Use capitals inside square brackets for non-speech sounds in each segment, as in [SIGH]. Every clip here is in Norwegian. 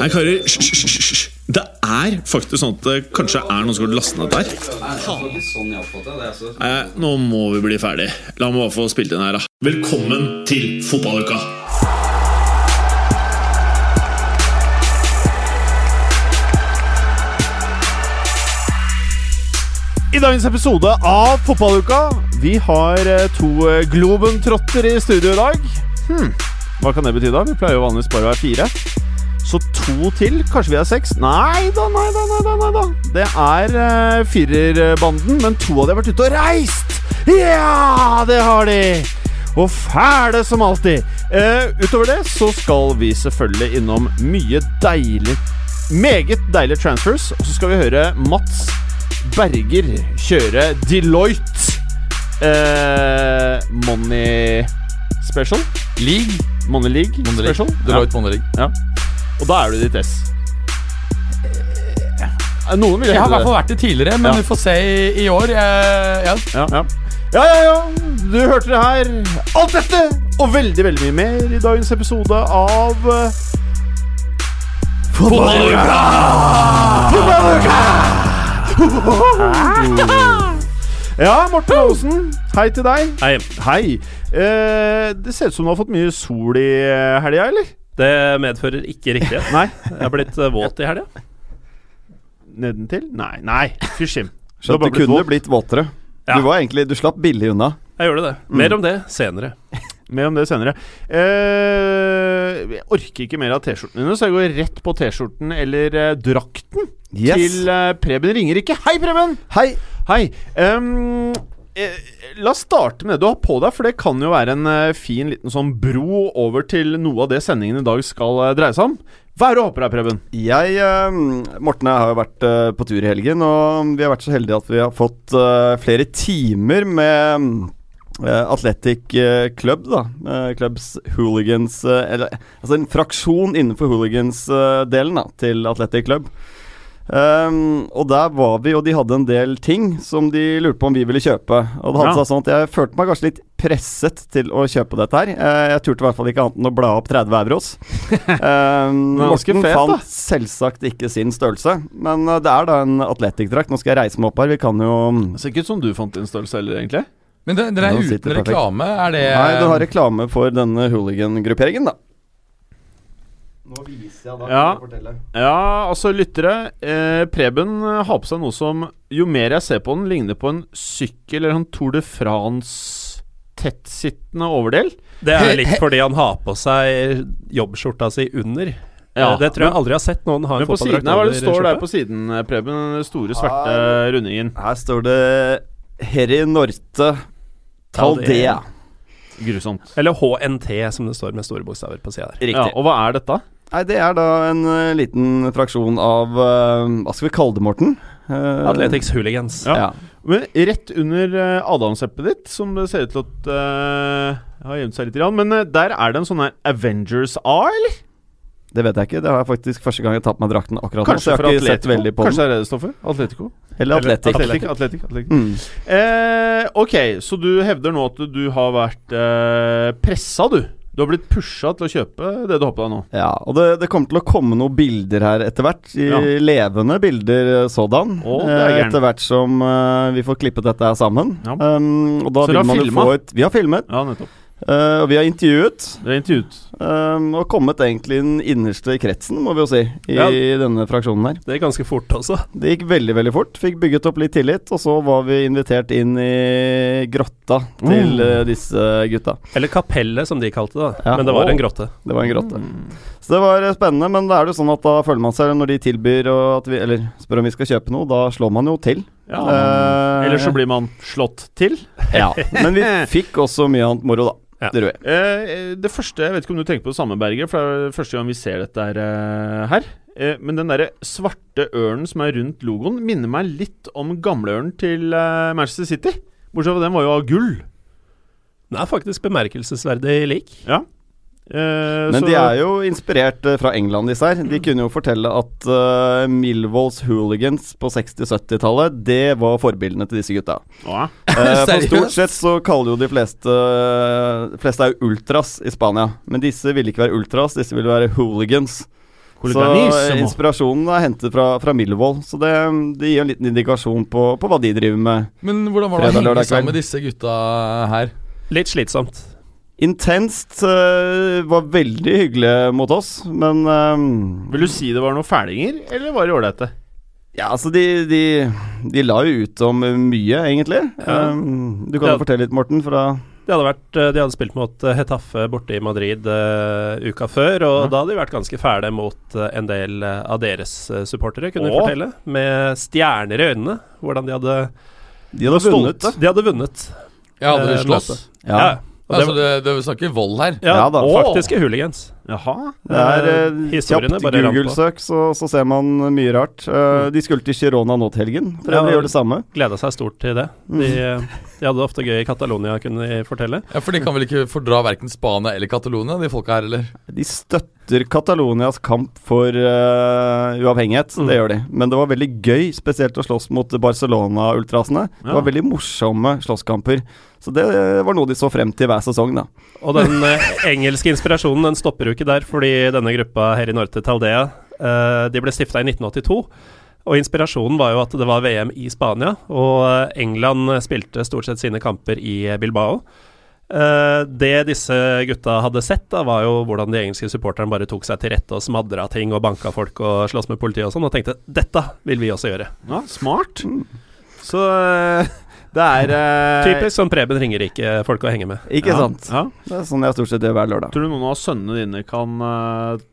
Nei, karer, hysj. Det er faktisk sånn at det kanskje er noen som har lastet ned der. Nei, nå må vi bli ferdig. La meg bare få spilt inn her, da. Velkommen til fotballuka! I dagens episode av Fotballuka Vi har eh, to eh, Globentrotter i studio i dag. Hm, Hva kan det bety, da? Vi pleier jo vanligvis bare å være fire. Så to til? Kanskje vi er seks? Nei da, nei da, nei da. nei da Det er uh, firerbanden, men to av de har vært ute og reist! Ja, det har de! Og fæle som alltid. Uh, utover det så skal vi selvfølgelig innom mye deilig Meget deilige transfers. Og så skal vi høre Mats Berger kjøre Deloitte uh, Money Special. League. Money League Money League. Special. Deloitte Money League. Ja. Og da er du ditt ess. Eh, Noen vil Jeg har i hvert fall vært det tidligere, men Ja. vi får se i, i år. Eh, ja. Ja, ja. ja, ja, ja. Du hørte det her. Alt dette og veldig, veldig mye mer i dagens episode av uh, Fotballuka! Fotballuka! Ja, Morten Aasen. Hei til deg. Hei. Hei. Eh, det ser ut som du har fått mye sol i eh, helga, eller? Det medfører ikke riktighet. Nei. Jeg er blitt eh, våt i helga. Nedentil? Nei. Nei. Fysj, Jim. Så Du blitt kunne våt. blitt våtere. Ja. Du var egentlig Du slapp billig unna. Jeg gjorde det. Mer om det senere. Mer om det senere. Eh, jeg orker ikke mer av T-skjortene dine, så jeg går rett på T-skjorten eller eh, drakten Yes. til eh, Preben ringer ikke. Hei, Preben! Hei! Hei. Ehm, eh, la oss starte med det du har på deg, for det kan jo være en eh, fin liten sånn bro over til noe av det sendingen i dag skal eh, dreie seg om. Hva er det du har på deg, Preben? Jeg, eh, Morten og jeg har jo vært eh, på tur i helgen, og vi har vært så heldige at vi har fått eh, flere timer med Athletic eh, Club, da. Clubs hooligans eh, Eller altså en fraksjon innenfor hooligans-delen da til Athletic Club. Um, og der var vi, og de hadde en del ting som de lurte på om vi ville kjøpe. Og det hadde Ja. seg sånn at Jeg følte meg kanskje litt presset til å kjøpe dette her. Uh, jeg turte i hvert fall ikke annet enn å bla opp 30 euros. Um, Morten fet, da. fant selvsagt ikke sin størrelse, men uh, det er da en Atletic-drakt. Nå skal jeg reise meg opp her. Vi kan jo Det ser ikke ut som du fant din størrelse heller, egentlig. Men det, dere er uten reklame. Er det Nei, du har reklame for denne hooligan-grupperingen, da. Nå viser jeg da. Ja. kan jeg fortelle. Ja, altså, lyttere. Eh, Preben eh, har på seg noe som Jo mer jeg ser på den, ligner på en sykkel eller en Tour de France tettsittende overdel. Det er litt fordi han har på seg jobbskjorta si under. Ja, Eh, det tror jeg aldri har sett noen ha en fotballdrakt hva er det står der på siden, eh, Preben? Den store, svarte Her. rundingen. Her står det Heri Norte Taldea. Grusomt. Eller HNT, som det står med store bokstaver på sida der. Riktig. Ja, og hva er dette? Nei, det er da en uh, liten fraksjon av uh, Hva skal vi kalle det, Morten? Uh, Athletics Hooligans. Ja. Ja. Men rett under uh, adamseppet ditt, som det ser ut til at uh, har gjemt seg litt, grann, men der er det en sånn her Avengers A, eller? Det vet jeg ikke. Det har jeg faktisk første gang jeg tatt på meg drakten akkurat nå. Så Kanskje jeg har ikke sett veldig på Kanskje den. det er det det står for? Atletico? Eller Atletic. Atletic, Atletic, Atletic. Mm. Eh, ok, så du hevder nå at du har vært eh, pressa, du? Du har blitt pusha til å kjøpe det du har på deg nå? Ja, og det, det kommer til å komme noen bilder her etter hvert. Ja. Levende bilder eh, sådan. Eh, etter hvert som uh, vi får klippet dette her sammen. Ja. Um, og da Så vil man jo få et Vi har filmet, Ja, nettopp. Eh, og vi har intervjuet. Vi har intervjuet. Um, og kommet egentlig inn den innerste kretsen, må vi jo si, i Ja. denne fraksjonen her. Det gikk ganske fort også. Det gikk veldig, veldig fort. Fikk bygget opp litt tillit, og så var vi invitert inn i grotta til mm. eh, disse gutta. Eller kapellet, som de kalte det. da Ja. Men det var oh. en grotte. Det var en grotte. Mm. Så det var eh, spennende, men da er det jo sånn at da føler man seg Når de tilbyr og at vi, Eller spør om vi skal kjøpe noe, da slår man jo til. Ja. Uh, Eller så blir man slått til. Ja. [LAUGHS] Men vi fikk også mye annet moro, da. Ja. Det gjorde. Eh, det første, Jeg vet ikke om du tenker på det samme, Berger, for det er første gang vi ser dette her. eh, her. Eh, men den derre svarte ørnen som er rundt logoen, minner meg litt om gamleørnen til eh, Manchester City. Bortsett fra den var jo av gull. Den er faktisk bemerkelsesverdig lik. Ja. Eh, Men så- de er jo inspirert eh, fra England, disse her. De kunne jo fortelle at uh, Milvolds hooligans på 60-70-tallet, det var forbildene til disse gutta. Ja. Eh, [LAUGHS] for stort sett så kaller jo de fleste De fleste er jo ultras i Spania. Men disse ville ikke være ultras, disse ville være hooligans. Så inspirasjonen er hentet fra, fra Milvold. Så det, det gir en liten indikasjon på, på hva de driver med. Men hvordan var det å henge sammen med disse gutta her? Litt slitsomt. Intenst Uh, var veldig hyggelig mot oss, men øh, Vil du si det var noen fælinger, eller var det ålreite? Ja, altså de, de, de la jo ut om mye, egentlig. Ja. Um, du kan Ja. fortelle litt, Morten, fra De hadde, vært, de hadde spilt mot Hetaffe Hetafe borte i Madrid uh, uka før, og Ja. da hadde de vært ganske fæle mot uh, en del av deres uh, supportere, kunne de fortelle. Med stjerner i øynene, hvordan de hadde De hadde Stolte. vunnet. De hadde vunnet. Ja, hadde de slåss? Ja. Ja. Altså, det, det vi snakker vold her. ja, Ja da. faktiske hooligans. Jaha. Det er Eh, eh, kjapt. Google-søk, så, så ser man mye rart. Uh, de skulle til Girona nå til helgen, for Ja. øvrig gjør det samme. Gleda seg stort til det. De, eh, de hadde det ofte gøy i Catalonia, kunne de fortelle. Ja, For de kan vel ikke fordra verken Spania eller Catalonia, de folka her, eller? De støtter Catalonias kamp for uh, uavhengighet, Mm. det gjør de. Men det var veldig gøy, spesielt å slåss mot Barcelona-ultrasene. Det Ja. var veldig morsomme slåsskamper. Så det var noe de så frem til hver sesong, da. Og den eh, engelske inspirasjonen den stopper jo ikke der, fordi denne gruppa her i Norte Taldea eh, De ble stifta i 1982. Og inspirasjonen var jo at det var VM i Spania, og eh, England spilte stort sett sine kamper i Bilbao. Eh, det disse gutta hadde sett, da var jo hvordan de engelske supporterne bare tok seg til rette og smadra ting og banka folk og sloss med politiet og sånn, og tenkte dette vil vi også gjøre. Ja, smart. Så eh, det er uh, Typisk sånn Preben Ringerike-folk å henge med. Ikke ja, sant? Ja. Det er sånn jeg stort sett gjør hver lørdag. Tror du noen av sønnene dine kan uh,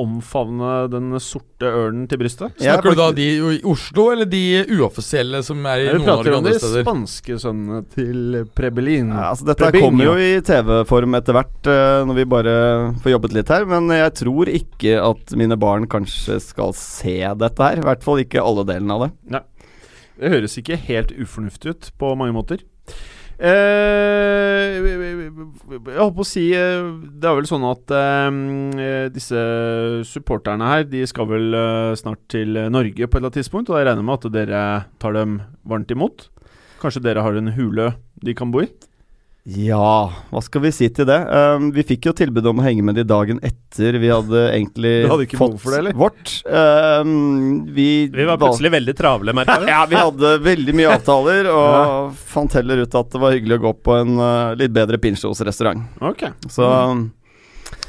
omfavne den sorte ørnen til brystet? Er Snakker du da de i Oslo, eller de uoffisielle som er i noen andre steder? Vi prater om de spanske sønnene til Prebelin. Ja, altså Dette Prebin, kommer jo i TV-form etter hvert, uh, når vi bare får jobbet litt her. Men jeg tror ikke at mine barn kanskje skal se dette her. I hvert fall ikke alle delene av det. Det høres ikke helt ufornuftig ut på mange måter. Eh, jeg holdt på å si eh, Det er vel sånn at eh, disse supporterne her De skal vel eh, snart til Norge på et eller annet tidspunkt, og jeg regner med at dere tar dem varmt imot? Kanskje dere har en hule de kan bo i? Ja, hva skal vi si til det? Um, vi fikk jo tilbud om å henge med de dagen etter vi hadde egentlig hadde ikke fått for det, vårt. Um, vi, Vi var plutselig veldig travle, merka vi. [LAUGHS] Ja, vi hadde veldig mye avtaler, og [LAUGHS] fant heller ut at det var hyggelig å gå på en uh, litt bedre Pinchos-restaurant. Ok. Så um,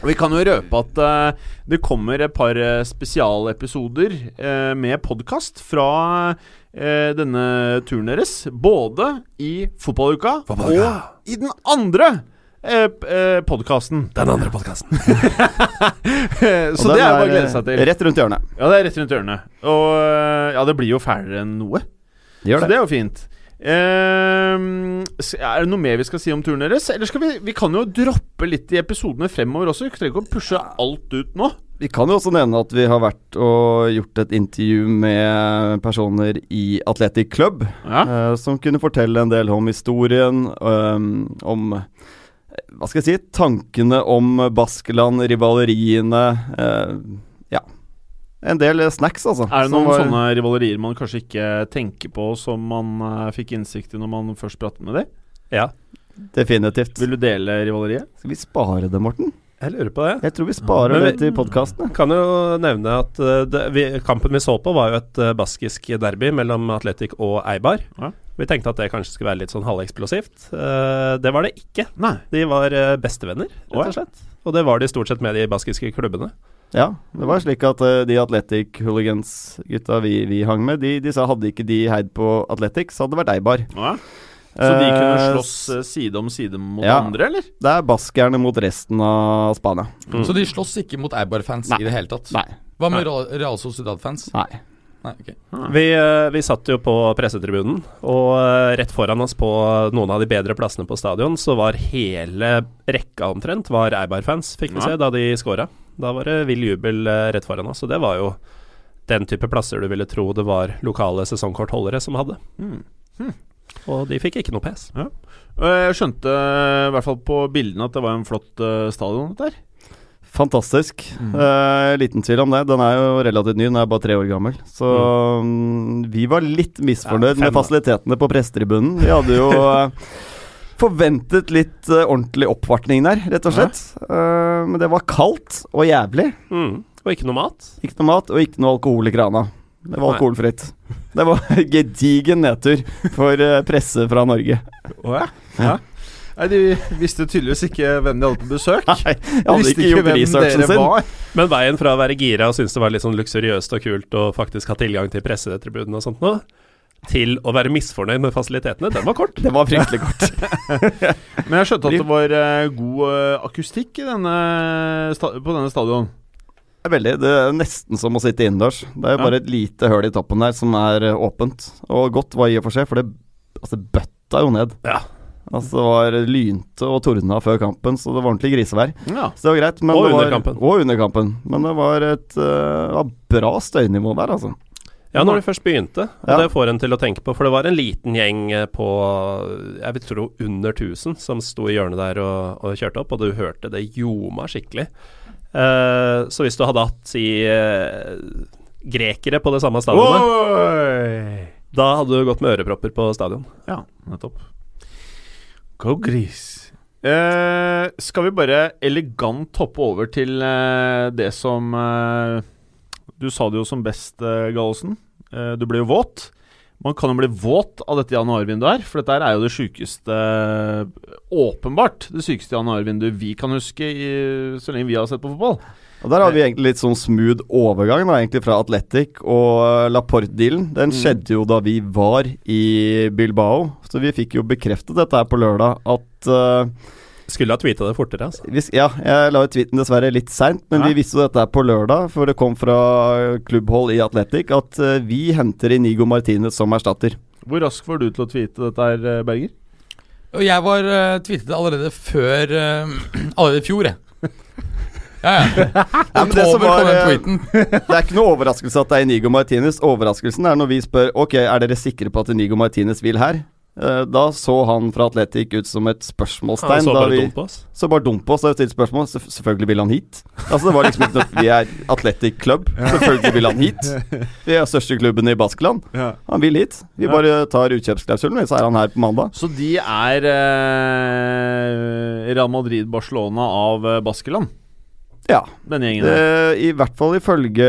Vi kan jo røpe at uh, det kommer et par eh, spesialepisoder uh, med podkast fra uh, denne turen deres. Både i fotballuka og i den andre eh, podkasten. Den andre podkasten. [LAUGHS] Så det er bare å glede seg til. Rett rundt hjørnet. Ja, det er rett rundt hjørnet. Og ja, det blir jo fælere enn noe. Det Så det. det er jo fint. S- er det noe mer vi skal si om turen deres? Eller skal vi Vi kan jo droppe litt i episodene fremover også. Vi trenger ikke å pushe alt ut nå. Vi kan jo også nevne at vi har vært og gjort et intervju med personer i Athletic Club, Ja. Uh, som kunne fortelle en del om historien, um, om hva skal jeg si tankene om Baskeland, rivaleriene Uh. En del snacks, altså. Er det noen var- sånne rivalerier man kanskje ikke tenker på, som man uh, fikk innsikt i når man først pratet med dem? Ja, Definitivt. Vil du dele rivaleriet? Skal vi spare det, Morten? jeg lurer på det. Jeg tror vi sparer det vi- til podkastene. Kan jo nevne at uh, det, vi, kampen vi så på, var jo et uh, baskisk derby mellom Atletic og Eibar. Ja. Vi tenkte at det kanskje skulle være litt sånn halveksplosivt. Uh, det var det ikke. Nei. De var eh, bestevenner, rett og slett. Og det var de stort sett med de baskiske klubbene. Ja, det var slik at uh, de Athletic Hooligans-gutta vi, vi hang med, de, de sa hadde ikke de heid på Athletics, så hadde det vært Eibar. Ja. Så de kunne Eh, slåss eh, side om side mot ja. andre, eller? Det er baskerne mot resten av Spania. Mm. Så de slåss ikke mot Eibar-fans i det hele tatt? Nei. Hva med Real, Real Sociedad-fans? Nei. Nei, okay. Vi, vi satt jo på pressetribunen, og rett foran oss på noen av de bedre plassene på stadion, så var hele rekka omtrent var Eibar-fans, fikk vi se, da de scora. Da var det vill jubel eh, rett foran oss, og det var jo den type plasser du ville tro det var lokale sesongkortholdere som hadde. Mm. Og de fikk ikke noe pes. Ja. Jeg skjønte eh, i hvert fall på bildene at det var en flott eh, stadion der. Fantastisk. Eh, liten tvil om det. Den er jo relativt ny, den er bare tre år gammel. Så mm, vi var litt misfornøyd Ja, med fasilitetene på prestetribunen. Vi hadde jo [LAUGHS] forventet litt uh, ordentlig oppvartning der, rett og slett. Uh, men det var kaldt og jævlig. Mm. Og ikke noe mat. Ikke noe mat, og ikke noe alkohol i krana. Det var Nei. alkoholfritt. Det var [LAUGHS] gedigen nedtur for uh, presse fra Norge. Oh, ja? ja. Nei, De visste tydeligvis ikke hvem de hadde på besøk. Nei, jeg hadde ikke, ikke gjort researchen sin. var. Men veien fra å være gira og synes det var litt sånn luksuriøst og kult og faktisk ha tilgang til pressetribunen og sånt nå, til å være misfornøyd med fasilitetene, den var kort. Det var fryktelig kort. [LAUGHS] Men jeg skjønte at det var eh, god eh, akustikk i denne, sta på denne stadion. Det er Veldig. Det er nesten som å sitte innendørs. Det er jo Ja. bare et lite høl i toppen der som er eh, åpent. Og godt var i og for seg, for det altså, bøtta jo ned. Ja. Altså Det var lynte og tordna før kampen, så det var ordentlig grisevær. Ja. Så det var greit. Men Og det var, under kampen. Og under kampen. Men det var et eh, bra støynivå der, altså. Ja, når de først begynte. Og Ja. det får en til å tenke på. For det var en liten gjeng eh, på jeg vil tro under 1000 som sto i hjørnet der og, og kjørte opp, og du hørte det ljoma skikkelig. Uh, så hvis du hadde hatt si uh, grekere på det samme stadionet, Oi! da hadde du gått med ørepropper på stadion. Ja, nettopp. Go gris. Uh, skal vi bare elegant hoppe over til det som Du sa det jo som best, eh, Gallosen. Eh, du ble jo våt. Man kan jo bli våt av dette januarvinduet her, for dette her er jo det sjukeste Åpenbart det sykeste januarvinduet vi kan huske i, så lenge vi har sett på fotball. Og Der har vi egentlig litt sånn smooth overgang da, egentlig fra Atletic og eh, Laporte-dealen. Den skjedde jo da vi var i Bilbao, så vi fikk jo bekreftet dette her på lørdag at eh, Skulle ha tweeta det fortere, altså. Ja, jeg la ut tweeten dessverre litt seint, men Ja. vi visste jo dette på lørdag, for det kom fra klubbhold i Atletic at eh, vi henter Inigo Martinez som erstatter. Hvor rask var du til å tweete dette her, eh, Berger? Jeg var uh, tweetet allerede før uh, [CLEARS THROAT] Allerede i fjor, jeg. [LAUGHS] Ja, ja. Ja, det som var. [LAUGHS] Det er ikke noe overraskelse at det er Inigo Martinez. Overraskelsen er når vi spør Ok, er dere sikre på at Inigo Martinez vil her. Eh, da så han fra Atletic ut som et Han så bare på oss. så bare dumt på oss. Stilte spørsmål. Selvf- selvfølgelig vil han hit. Altså Det var liksom ikke noe Vi er Atletic Club. Selvfølgelig vil han hit. Vi er største klubben i Baskeland. Han vil hit. Vi bare tar utkjøpsklausulen, så er han her på mandag. Så de er eh, Real Madrid-Barcelona av eh, Baskeland, Ja. Det, I hvert fall ifølge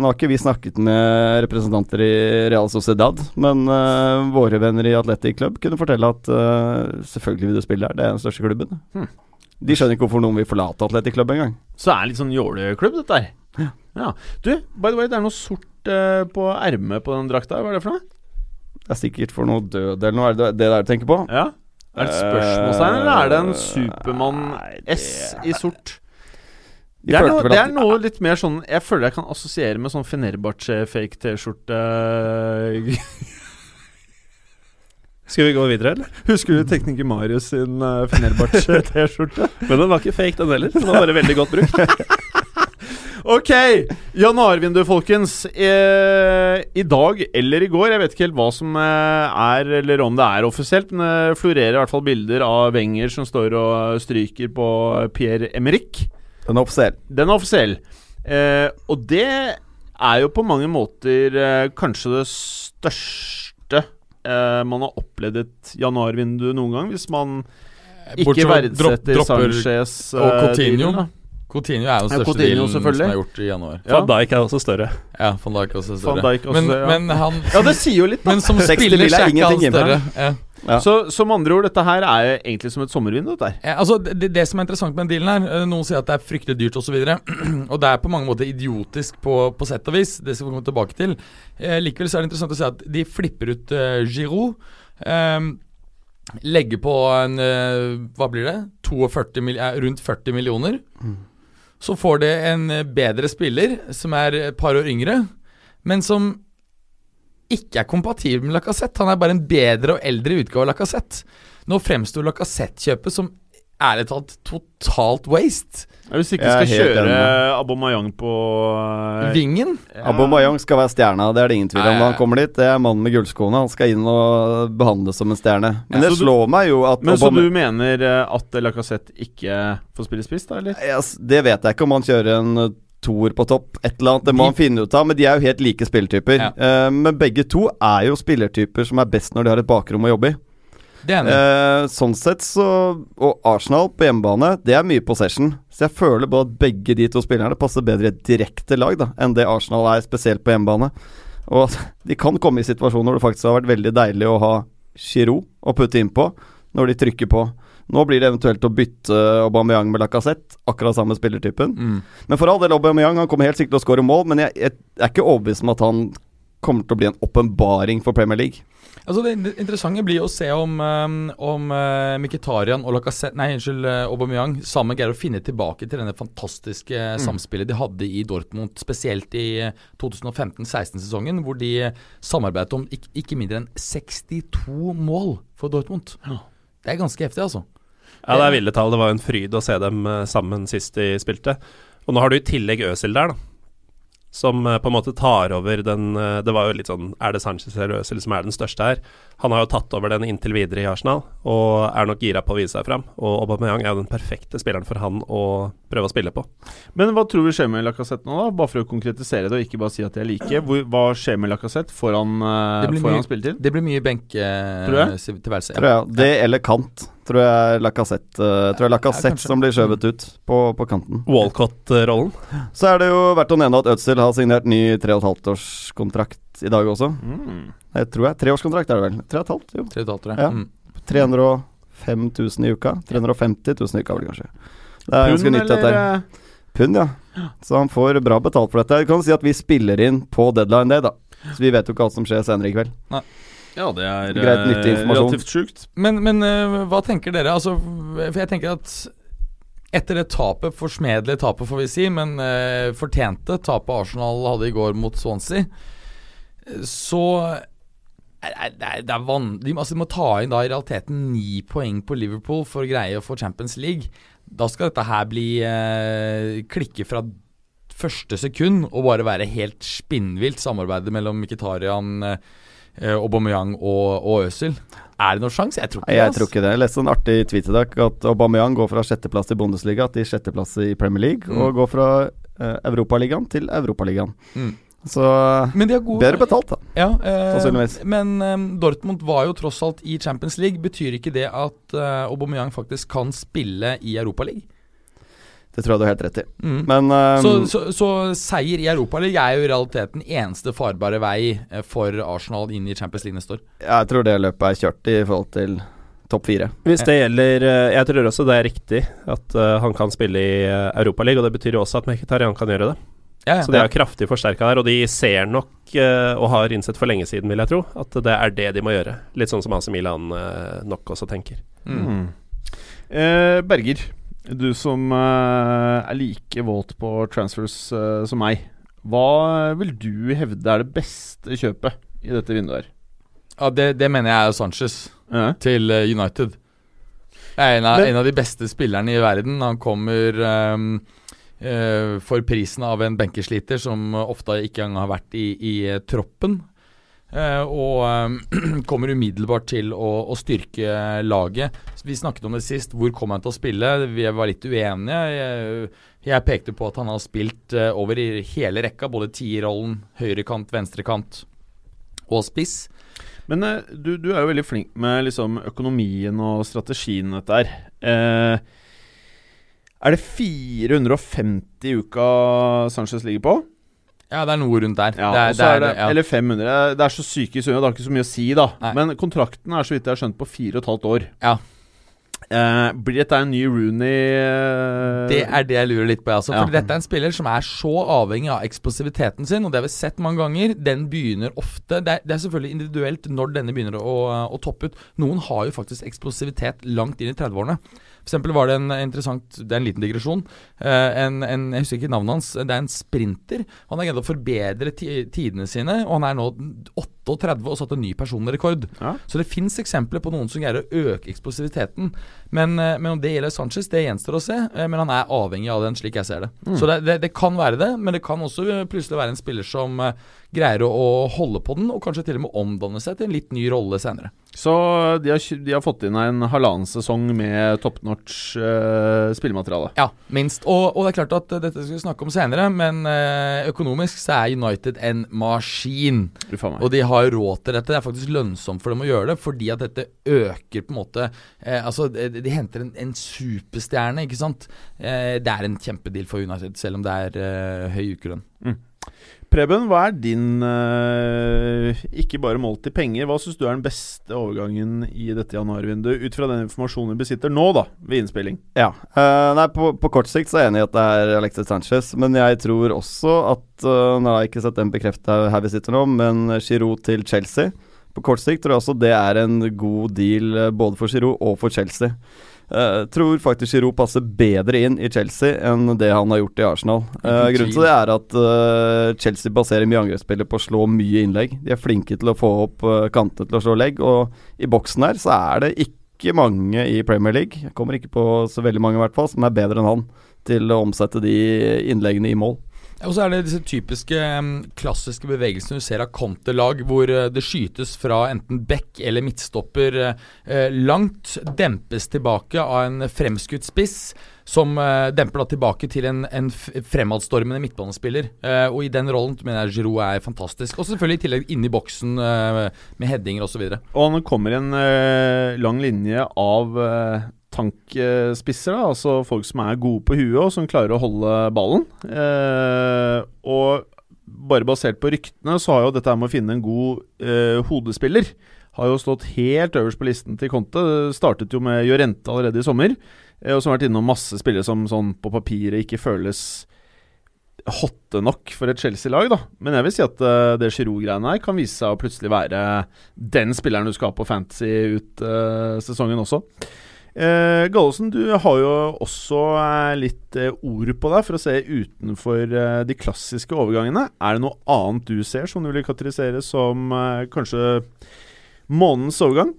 Nå har ikke vi snakket med representanter i Real Sociedad, men uh, våre venner i Atletic Club kunne fortelle at uh, selvfølgelig vil du spille her. Det er den største klubben. Hmm. De skjønner ikke hvorfor noen vil forlate Atletic Club engang. Så det er litt sånn jåleklubb, dette her. Ja. Du, by the way, det er noe sort uh, på ermet på den drakta. Hva er det for noe? Det er sikkert for noe død eller noe. Er det det der du tenker på? Ja. Er det et spørsmålstegn, eller er det en Supermann-S i sort? De Det er, noe, det er noe litt mer sånn Jeg føler jeg kan assosiere med sånn Fenerbahçe-fake T-skjorte. Skal vi gå videre, eller? Husker du tekniker Marius sin uh, Fenerbahçe-T-skjorte? [LAUGHS] Men den var ikke fake, den heller. Den var bare veldig godt brukt. [LAUGHS] Ok, januarvindu, folkens. Eh, I dag eller i går, jeg vet ikke helt hva som eh, er, eller om det er offisielt, men det florerer i hvert fall bilder av Wenger som står og stryker på Pierre Emerick. Den er offisiell. Den er offisiell. Eh, og det er jo på mange måter eh, kanskje det største eh, man har opplevd et januarvindu noen gang, hvis man ikke verdsetter dropp- Sanchez og eh, Coutinho. dealen. Coutinho er jo den Ja, største Coutinho, dealen som er gjort i januar. Ja. Van Dijk er også større. Ja, van Dijk også større. Van Dijk også, men, ja. men han Ja, det sier jo litt, da. Men som [LAUGHS] spiller er ikke han ingenting større. Ja. Ja. Så som andre ord, dette her er egentlig som et sommervindu. Ja, altså det, det som er interessant med den dealen her eh, Noen sier at det er fryktelig dyrt osv. Og, så [CLEARS THROAT] og det er på mange måter idiotisk på, på sett og vis. Det skal vi komme tilbake til. Eh, likevel så er det interessant å se at de flipper ut eh, Giroud. Eh, legger på en eh, Hva blir det? 42 mil, eh, rundt 40 millioner. Så får de en eh, bedre spiller som er et par år yngre, men som ikke er kompatibel med Lacassette. Han er bare en bedre og eldre utgave av Lacassette. Nå fremstår Lacassette-kjøpet som ærlig talt totalt waste. Hvis ikke skal kjøre Abomayang på eh, Vingen. ja. Abomayang skal være stjerna, det er det ingen tvil om. Da Når han kommer dit, det er mannen med gullskoene. Han skal inn og behandles som en stjerne. Men Ja, det slår du- meg jo at Men så du mener eh, at Lacassette ikke får spille spiss, da, eller? Ja, det vet jeg ikke om han kjører en toer på topp. Et eller annet, Det må De- han finne ut av, men de er jo helt like spilletyper. Ja. Uh, men begge to er jo spillertyper som er best når de har et bakrom å jobbe i. Er. Eh, sånn sett så Og Arsenal på hjemmebane, det er mye possession. Så jeg føler både at begge de to spillerne passer bedre i et direkte lag da enn det Arsenal er, spesielt på hjemmebane. Og [LAUGHS] de kan komme i situasjoner hvor det faktisk har vært veldig deilig å ha Giroud å putte innpå når de trykker på. Nå blir det eventuelt å bytte Aubameyang med Lacassette, akkurat samme spillertypen. Mm. Men for all del, Aubameyang han kommer helt sikkert til å skåre mål, men jeg, jeg er ikke overbevist om at han kommer til å bli en åpenbaring for Premier League. Altså Det interessante blir å se om, um, om uh, Mkhitaryan og Lacazette Nei, unnskyld, uh, Aubameyang sammen greier å finne tilbake til denne fantastiske Mm. samspillet de hadde i Dortmund, spesielt i uh, 2015-16-sesongen, hvor de samarbeidet om ikke, ikke mindre enn 62 mål for Dortmund. Det er ganske heftig, altså. Ja, det er ville tall. Det var en fryd å se dem eh, sammen sist de spilte. Og nå har du i tillegg Øsil der, da. Som eh, på en måte tar over den eh, Det var jo litt sånn Er det Sanchez eller Øzil som er den største her? Han har jo tatt over den inntil videre i Arsenal, og er nok gira på å vise seg fram. Og Aubameyang er jo den perfekte spilleren for han å prøve å spille på. Men hva tror du skjer med Lacassette nå, da? Bare for å konkretisere det, og ikke bare si at jeg liker. Hva skjer med Lacassette? Får han, eh, Det blir får mye- han spilletid? Det blir mye Tror benketilværelse. Tror jeg. Det eller kant, tror jeg Lacassette uh, Tror jeg Lacassette ja, som blir skjøvet ut på, på kanten. Walcott-rollen. Så er det jo verdt å nevne at Ødsel har signert ny 3,5-årskontrakt i dag også. Mm. Jeg tror jeg. Treårskontrakt er det vel? 3,5? Jo. Tre og et halvt, tror jeg. Ja. Mm. 305 000 i uka. 350 000 i uka, vel kanskje. Det er ganske Pund, nytt, dette. her. eh, Pund, ja. Så han får bra betalt for dette. Du kan si at vi spiller inn på deadline day, da. Så vi vet jo ikke alt som skjer senere i kveld. Ja, det er Greit, eh, nyttig informasjon. relativt sjukt. Men, men eh, hva tenker dere? Altså, for jeg tenker at etter det tapet, forsmedelige tapet får vi si, men uh, fortjente tapet Arsenal hadde i går mot Swansea, eh, så det er, det er van de, altså, de må ta inn da i realiteten ni poeng på Liverpool for å greie å få Champions League. Da skal dette her bli eh, klikke fra første sekund og bare være helt spinnvilt samarbeidet mellom Mkhitaryan, eh, eh, Aubameyang og, og Øzil. Er det noen sjanse? Jeg tror ikke det. Jeg tror ikke det. Jeg leste en artig tweet i dag at Aubameyang går fra sjetteplass i Bundesliga til sjetteplass i Premier League, Mm. og går fra uh, Europaligaen til Europaligaen. Mm. Så gode bedre betalt, da. Ja, eh, Sannsynligvis. Men eh, Dortmund var jo tross alt i Champions League. Betyr ikke det at eh, Aubameyang faktisk kan spille i Europaligaen? Det tror jeg du har helt rett i. Mm. Men um, så, så, så seier i Europaligaen er jo i realiteten eneste farbare vei eh, for Arsenal inn i Champions League neste år. jeg tror det løpet er kjørt i forhold til topp fire. Hvis det gjelder eh, Jeg tror også det er riktig at eh, han kan spille i Europaligaen, og det betyr jo også at Mkhitarian kan gjøre det. Ja, ja. Så de er kraftig forsterka der, og de ser nok, og har innsett for lenge siden, vil jeg tro, at det er det de må gjøre. Litt sånn som AC Milan nok også tenker. Mm. Eh, Berger, du som eh, er like våt på transfers eh, som meg. Hva vil du hevde er det beste kjøpet i dette vinduet her? Ja, det, det mener jeg er Sanchez ja. til United. Jeg Er en av, Men- en av de beste spillerne i verden. Han kommer um, uh, for prisen av en benkesliter som ofte ikke engang har vært i, i eh, troppen. Eh, og ehm, [CLEARS THROAT] kommer umiddelbart til å, å styrke laget. Vi snakket om det sist. Hvor kom han til å spille? Vi var litt uenige. Jeg, jeg pekte på at han har spilt eh, over i hele rekka, både tierrollen, høyrekant, venstrekant og spiss. Men eh, du, du er jo veldig flink med liksom økonomien og strategien dette her. Eh, er det 450 i uka Sanchez ligger på? Ja, det er noe rundt der. Ja, det er, det er det, ja. Eller 500. Det er så syke summer, det har ikke så mye å si, da. Nei. Men kontrakten er så vidt jeg har skjønt på fire og et halvt år. Ja. Eh, blir dette en ny Rooney eh, Det er det jeg lurer litt på. Altså. Ja. Dette er en spiller som er så avhengig av eksplosiviteten sin, og det har vi sett mange ganger. Den begynner ofte Det er, det er selvfølgelig individuelt når denne begynner å, å toppe ut. Noen har jo faktisk eksplosivitet langt inn i 30-årene. For eksempel var det en interessant Det er en liten digresjon. Eh, en, en, jeg husker ikke navnet hans. Det er en sprinter. Han har greid å forbedre tidene sine, og han er nå 38 og satte en ny personrekord. Ja. Så det fins eksempler på noen som greier å øke eksplosiviteten. Men, eh, men om det gjelder Sanchez, det gjenstår å se. eh, Men han er avhengig av den, slik jeg ser det. Så det, det, det kan være det, men det kan også eh, plutselig være en spiller som greier å, å holde på den, og kanskje til og med omdanne seg til en litt ny rolle senere. Så de har, de har fått inn en halvannen sesong med top notch eh, spillemateriale. Ja, minst. Og, og det er klart at dette skal vi snakke om senere, men uh, økonomisk så er United en maskin. Og de har råd til dette. Det er faktisk lønnsomt for dem å gjøre det, fordi at dette øker på en måte eh, Altså, de, de henter en, en superstjerne, ikke sant. Eh, det er en kjempedeal for United, selv om det er eh, høy ukelønn. Preben, hva er din eh, Ikke bare målt i penger, hva syns du er den beste overgangen i dette januarvinduet, ut fra den informasjonen vi besitter nå, da, ved innspilling? Ja. eh, nei, på, på kort sikt så er jeg enig i at det er Alexis Sanchez, men jeg tror også at uh, Nå har jeg ikke sett den bekrefta her vi sitter nå, men Giroud til Chelsea. På kort sikt tror jeg også det er en god deal eh, både for Giroud og for Chelsea. Eh, tror faktisk Giroud passer bedre inn i Chelsea enn det han har gjort i Arsenal. Uh, grunnen til det er at uh, Chelsea baserer mye angrepsspillet på å slå mye innlegg. De er flinke til å få opp uh, kantene til å slå legg, og i boksen her så er det ikke mange i Premier League, jeg kommer ikke på så veldig mange i hvert fall, som er bedre enn han til å omsette de innleggene i mål. Og så er det disse typiske klassiske bevegelsene du ser av Conte-lag, hvor eh, det skytes fra enten back eller midtstopper eh, langt, dempes tilbake av en fremskutt spiss, som eh, demper da tilbake til en, en fremadstormende midtbanespiller. Eh, og i den rollen mener jeg Giroud er fantastisk. Og selvfølgelig i tillegg inni boksen eh, med headinger osv. Og han kommer en eh, lang linje av tankspisser, da, altså folk som er gode på huet og som klarer å holde ballen. Eh, og bare basert på ryktene så har jo dette med å finne en god eh, hodespiller har jo stått helt øverst på listen til Conte. Det startet jo med Jorente allerede i sommer, eh, og som har vært innom masse spillere som sånn på papiret ikke føles hotte nok for et Chelsea-lag, da. Men jeg vil si at uh, det Giroud-greiene her kan vise seg å plutselig være den spilleren du skal ha på fantasy ut uh, sesongen også. Uh, Gallosen, du har jo også eh, litt eh, ord på deg for å se utenfor eh, de klassiske overgangene. Er det noe annet du ser som du vil karakterisere som eh, kanskje månedens overgang?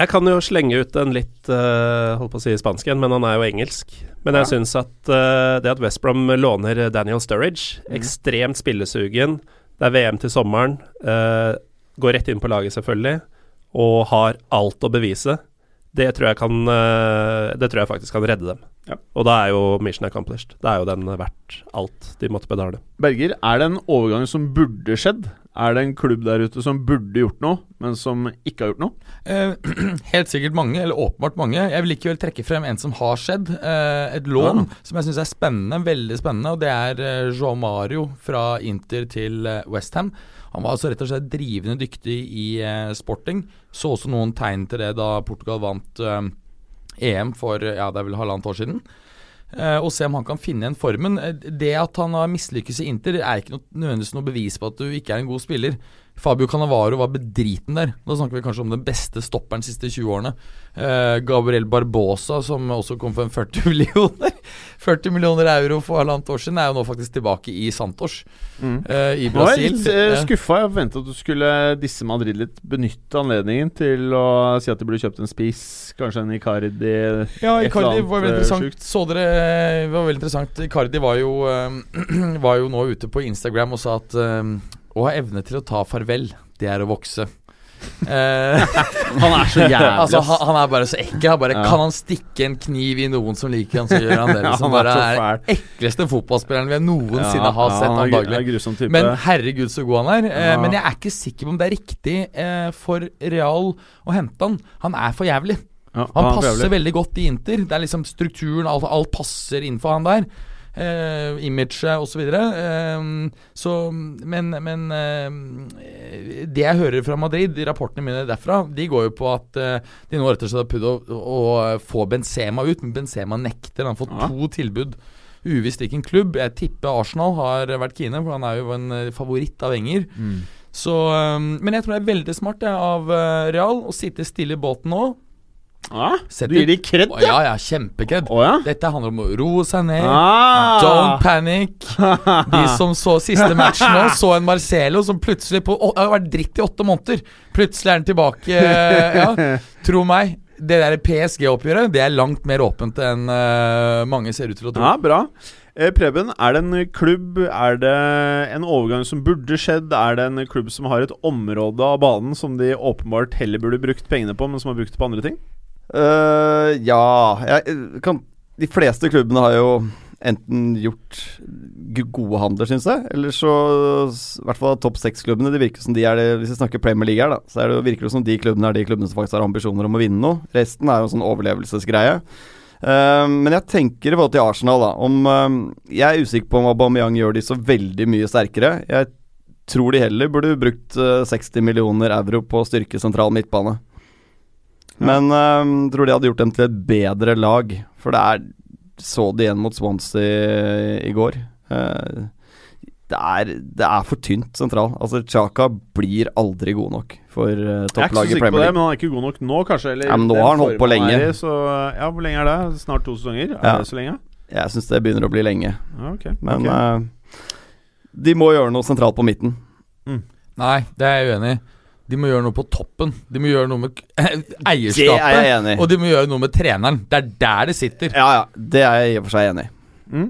Jeg kan jo slenge ut en litt uh, holdt på å si spansk en, men han er jo engelsk. Men jeg Ja. syns at uh, det at West Brom låner Daniel Sturridge, mm. ekstremt spillesugen, det er VM til sommeren, uh, går rett inn på laget selvfølgelig, og har alt å bevise, det tror jeg kan eh, Det tror jeg faktisk kan redde dem. Ja. Og da er jo mission accomplished. Da er jo den verdt alt de måtte betale. Berger, er det en overgang som burde skjedd? Er det en klubb der ute som burde gjort noe, men som ikke har gjort noe? Eh, [CLEARS THROAT] helt sikkert mange, eller åpenbart mange. Jeg vil likevel trekke frem en som har skjedd. Eh, et lån som jeg syns er spennende, veldig spennende. Og det er eh, Joao Mario fra Inter til eh, Westham. Han var altså rett og slett drivende dyktig i eh, sporting. Så også noen tegn til det da Portugal vant eh, EM for ja, det er vel halvannet år siden. Eh, og se om han kan finne igjen formen. Eh, Det at han har mislykkes i Inter, er ikke noe, nødvendigvis noe bevis på at du ikke er en god spiller. Fabio Cannavaro var bedriten der. Da snakker vi kanskje om den beste stopperen de siste 20 årene. Eh, Gabriel Barbosa, som også kom for en 40 [LAUGHS] millioner 40 millioner euro for halvannet år siden, er jo nå faktisk tilbake i Santos eh, i Nå er Brasil. jeg litt eh, skuffa. Jeg forventa at du skulle disse Madrid litt. Benytte anledningen til å si at de burde kjøpt en spiss, kanskje en Icardi Ja, Icardi var veldig eh, interessant. sjukt. Så dere Det var veldig interessant. Icardi var jo, eh, [CLEARS THROAT] var jo nå ute på Instagram og sa at å ha evne til å ta farvel, det er å vokse. [LAUGHS] Eh, Han er så jævlig, [LAUGHS] altså, han, han er bare så ekkel. Han bare, Ja. Kan han stikke en kniv i noen som liker han, så gjør han det. [LAUGHS] Ja, Liksom. han er bare er den ekleste fotballspilleren vi noensinne Ja, har ja, sett han antagelig. Men herregud, så god han er. Eh, Ja. Men jeg er ikke sikker på om det er riktig eh, for Real å hente han. Han er for jævlig. ja, Han er passer veldig godt i Inter. Det er liksom strukturen, alt, alt passer innenfor han der. Uh, imaget osv. Eh, så Men, men eh, det jeg hører fra Madrid, de rapportene mine derfra, de går jo på at eh, de nå rett og slett har prøvd å, å få Benzema ut, men Benzema nekter. Han har fått Ja. to tilbud. Uvisst hvilken klubb. Jeg tipper Arsenal har vært kine, for han er jo en eh, favoritt av Enger. Mm. Så, eh, men jeg tror det er veldig smart det, av eh, Real å sitte stille i båten nå. Sett du gir de kred, ja? ja, ja, kjempekred. Oh, ja? Dette handler om å roe seg ned. Ah. Don't panic. [LAUGHS] De som så siste match nå, så en Marcelo som plutselig på, å, har vært dritt i åtte måneder. Plutselig er han tilbake. eh, Ja, [LAUGHS] tro meg. Det der PSG-oppgjøret Det er langt mer åpent enn uh, mange ser ut til å tro. Ja, bra. Eh, Preben, er det en klubb Er det en overgang som burde skjedd? Er det en klubb som har et område av banen som de åpenbart heller burde brukt pengene på, men som har brukt det på andre ting? Eh, ja jeg, kan, De fleste klubbene har jo enten gjort gode handler, syns jeg, eller så I hvert fall topp seks-klubbene. Det virker som de er det Hvis vi snakker Premier League her, da, så det, virker det som de klubbene er de klubbene som faktisk har ambisjoner om å vinne noe. Resten er jo en sånn overlevelsesgreie. Uh, men jeg tenker i forhold til Arsenal, da om uh, Jeg er usikker på om Aubameyang gjør de så veldig mye sterkere. Jeg tror de heller burde brukt eh, 60 millioner euro på å styrke sentral midtbane. Men uh, tror de hadde gjort dem til et bedre lag. For det er Så det igjen mot Swansea i går. Uh, det, er, det er for tynt sentral. Altså Chaka blir aldri god nok for uh, Jeg er ikke så sikker på det, men han er ikke god nok nå, kanskje? Eller Ja, men nå har han holdt på lenge. er I, så, ja, hvor lenge er det? Snart to sesonger? Er det så lenge? Jeg syns det begynner å bli lenge. Okay. Men okay. Uh, de må gjøre noe sentralt på midten. Nei, det er jeg uenig i. De må gjøre noe på toppen. De må gjøre noe med k- [LAUGHS] Det er jeg eierskapet. enig. Og de må gjøre noe med treneren. Det er der det sitter. Ja, ja. Det er jeg i og for seg enig i. Mm.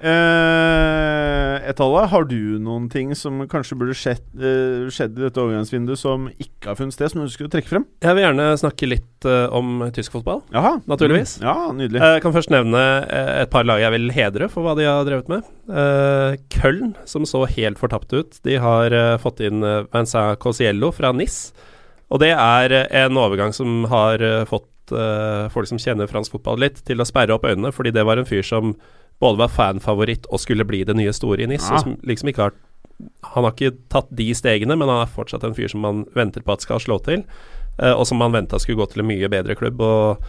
Eh, Etalle, har du noen ting som kanskje burde skjedd, eh, skjedd i dette overgangsvinduet som ikke har funnet sted, som du å trekke frem? Jeg vil gjerne snakke litt eh, om tysk fotball. Jaha, Naturligvis. Mm. Ja, nydelig. Jeg kan først nevne et par lag jeg vil hedre for hva de har drevet med. Eh, Köln, som så helt fortapt ut. De har fått inn Vincent Cosiello fra NIS. Og det er en overgang som har fått folk som kjenner fransk fotball litt, til å sperre opp øynene, fordi det var en fyr som både var fanfavoritt og skulle bli det nye store i NIS. Ja. Som liksom ikke har Han har ikke tatt de stegene, men han er fortsatt en fyr som man venter på at skal slå til, eh, og som man venta skulle gå til en mye bedre klubb. og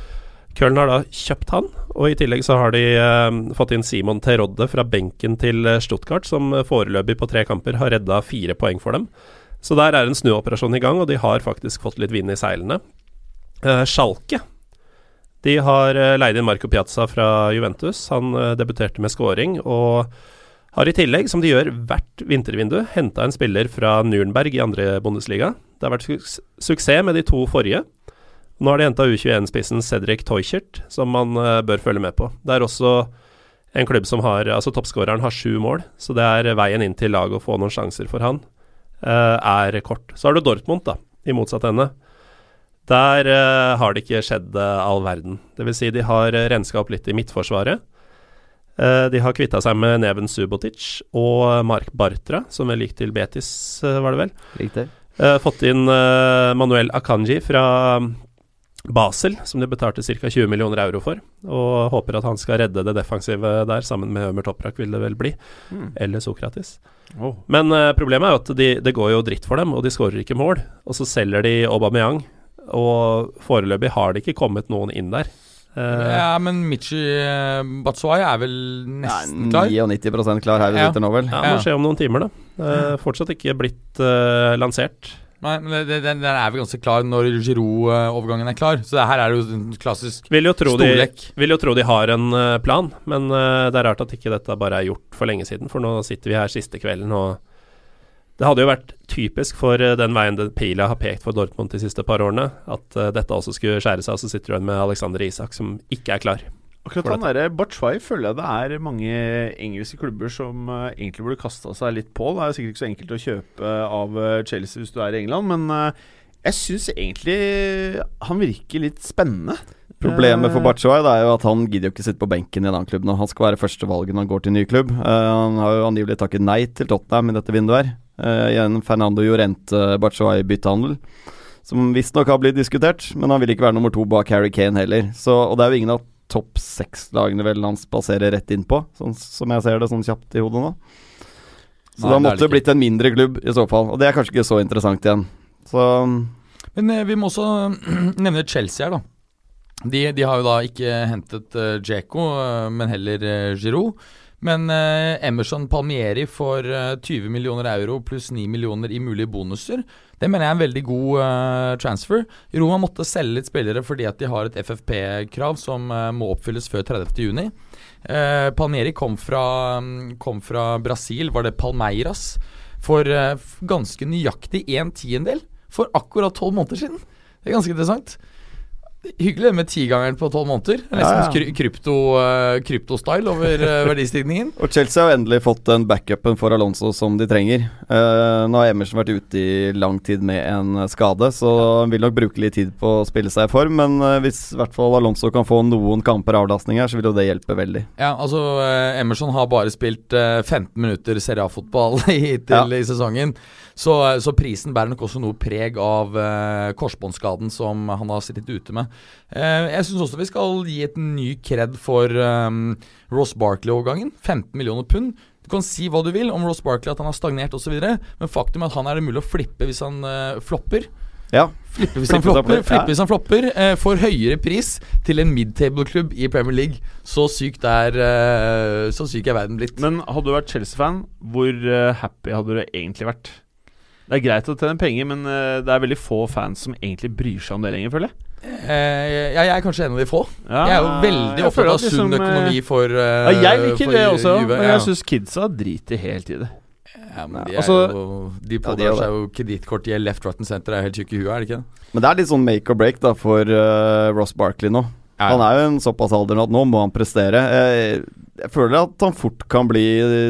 Köln har da kjøpt han, og i tillegg så har de eh, fått inn Simon Terodde fra benken til eh, Stuttgart, som foreløpig på tre kamper har redda fire poeng for dem. Så der er en snuoperasjon i gang, og de har faktisk fått litt vind i seilene. Eh, Schalke de har eh, leid inn Marco Piazza fra Juventus. Han eh, debuterte med scoring, og har i tillegg, som de gjør hvert vintervindu, henta en spiller fra Nürnberg i andre Bundesliga. Det har vært su suksess med de to forrige. Nå har de henta U21-spissen Cedric Teuchert, som man eh, bør følge med på. Det er også en klubb som har Altså toppskåreren har sju mål, så det er veien inn til laget å få noen sjanser for han, er kort. Så har du Dortmund, da, i motsatt ende. Der uh, har det ikke skjedd uh, all verden. Det vil si, de har uh, renska opp litt i midtforsvaret. Uh, de har kvitta seg med Neven Subotic og Mark Bartra, som vel gikk til Betis, eh, var det vel. Riktig. Eh, fått inn eh, Manuel Akanji fra Basel, som de betalte ca. 20 millioner euro for. Og håper at han skal redde det defensive der, sammen med Ømer Toprak, vil det vel bli. Mm. Eller Sokratis. Oh. Men eh, problemet er jo at de, det går jo dritt for dem, og de skårer ikke mål. Og så selger de Aubameyang, og foreløpig har det ikke kommet noen inn der. Uh, Ja, men Michi uh, Batshuayi er vel nesten Nei, klar? 99 klar her vi Ja. sitter nå, vel. ja, må Ja. skje om noen timer, da. Uh, fortsatt ikke blitt uh, lansert. Nei, men det- det- den, den er vel ganske klar når Giroud-overgangen er klar. Så det her er jo en klassisk Vil jo tro, de, vil jo tro de har en eh, plan, men eh, det er rart at ikke dette bare er gjort for lenge siden. For nå sitter vi her siste kvelden, og det hadde jo vært typisk for eh, den veien den pila har pekt for Dortmund de siste par årene, at eh, dette også skulle skjære seg, og så sitter du igjen med Alexander Isak, som ikke er klar. Akkurat han derre Batshuayi føler jeg det er mange engelske klubber som eh, egentlig burde kasta seg litt på. Det er sikkert ikke så enkelt å kjøpe av Chelsea hvis du er i England, men jeg syns egentlig han virker litt spennende. Problemet for Eh, er jo at han gidder jo ikke sitte på benken i en annen klubb nå. Han skal være førstevalget når han går til en ny klubb. Uh, han har jo angivelig takket nei til Tottenham i dette vinduet her. Uh, en Fernando Llorente Batshuayi-byttehandel. Som visstnok har blitt diskutert, men han vil ikke være nummer to bak Harry Kane heller. Så, og det er jo ingen av topp seks-lagene vel han spaserer rett inn på, sånn som jeg ser det sånn kjapt i hodet nå. Så Nei, da måtte det blitt en mindre klubb i så fall, og det er kanskje ikke så interessant igjen. Så Men eh, vi må også [CLEARS THROAT] nevne Chelsea her, da. De, de har jo da ikke hentet uh, Djeko, eh, men heller uh, Giroud. Men eh, Emerson Palmieri får eh, 20 millioner euro pluss 9 millioner i mulige bonuser. Det mener jeg er en veldig god eh, transfer. Roma måtte selge litt spillere fordi at de har et FFP-krav som eh, må oppfylles før 30.6. Eh, Palmieri kom fra, mm, kom fra Brasil, var det Palmeiras, for eh, ganske nøyaktig en tiendedel for akkurat tolv måneder siden. Det er ganske interessant. Hyggelig med tigangeren på tolv måneder. Er Nesten Ja, ja. krypto, eh, krypto-style over eh, [LAUGHS] verdistigningen. Og Chelsea har endelig fått den backupen for Alonso som de trenger. Uh, nå har Emerson vært ute i lang tid med en skade, så han vil nok bruke litt tid på å spille seg i form. Men uh, hvis i hvert fall Alonso kan få noen kamper avlastning her, så vil jo det hjelpe veldig. Ja, altså uh, Emerson har bare spilt eh, 15 minutter Serie A-fotball [LAUGHS] hittil Ja. i sesongen. Så, eh, så prisen bærer nok også noe preg av eh, korsbåndskaden som han har sittet ute med. Eh, jeg syns også vi skal gi et ny kred for eh, Ross Barkley-overgangen. 15 millioner pund. Du kan si hva du vil om Ross Barkley, at han har stagnert osv., men faktum er at han er det mulig å flippe hvis han eh, flopper. Ja, Flippe hvis han flopper, flippe ja. hvis han flopper eh, får høyere pris til en midtable-klubb i Premier League. Så syk, der, eh, Så syk er verden blitt. Men hadde du vært Chelsea-fan, hvor eh, happy hadde du egentlig vært? Det er greit å tjene penger, men eh, det er veldig få fans som egentlig bryr seg om det lenger, føler jeg. Eh, jeg, jeg er kanskje en av de få. Ja, jeg er jo veldig opptatt av liksom, sunn økonomi eh, for uh, Ja, jeg liker det også, Juve, men ja. jeg syns kidsa driter helt i det. ja, men de, Altså- er jo, de Ja, de pådrar gjør seg jo kredittkortgjeld left, right and center. Er helt tjukke i huet, er det ikke det? Men det er litt sånn make or break da for uh, Ross Barkley nå. Han er jo en såpass alder nå at nå må han prestere. Jeg, jeg føler at han fort kan bli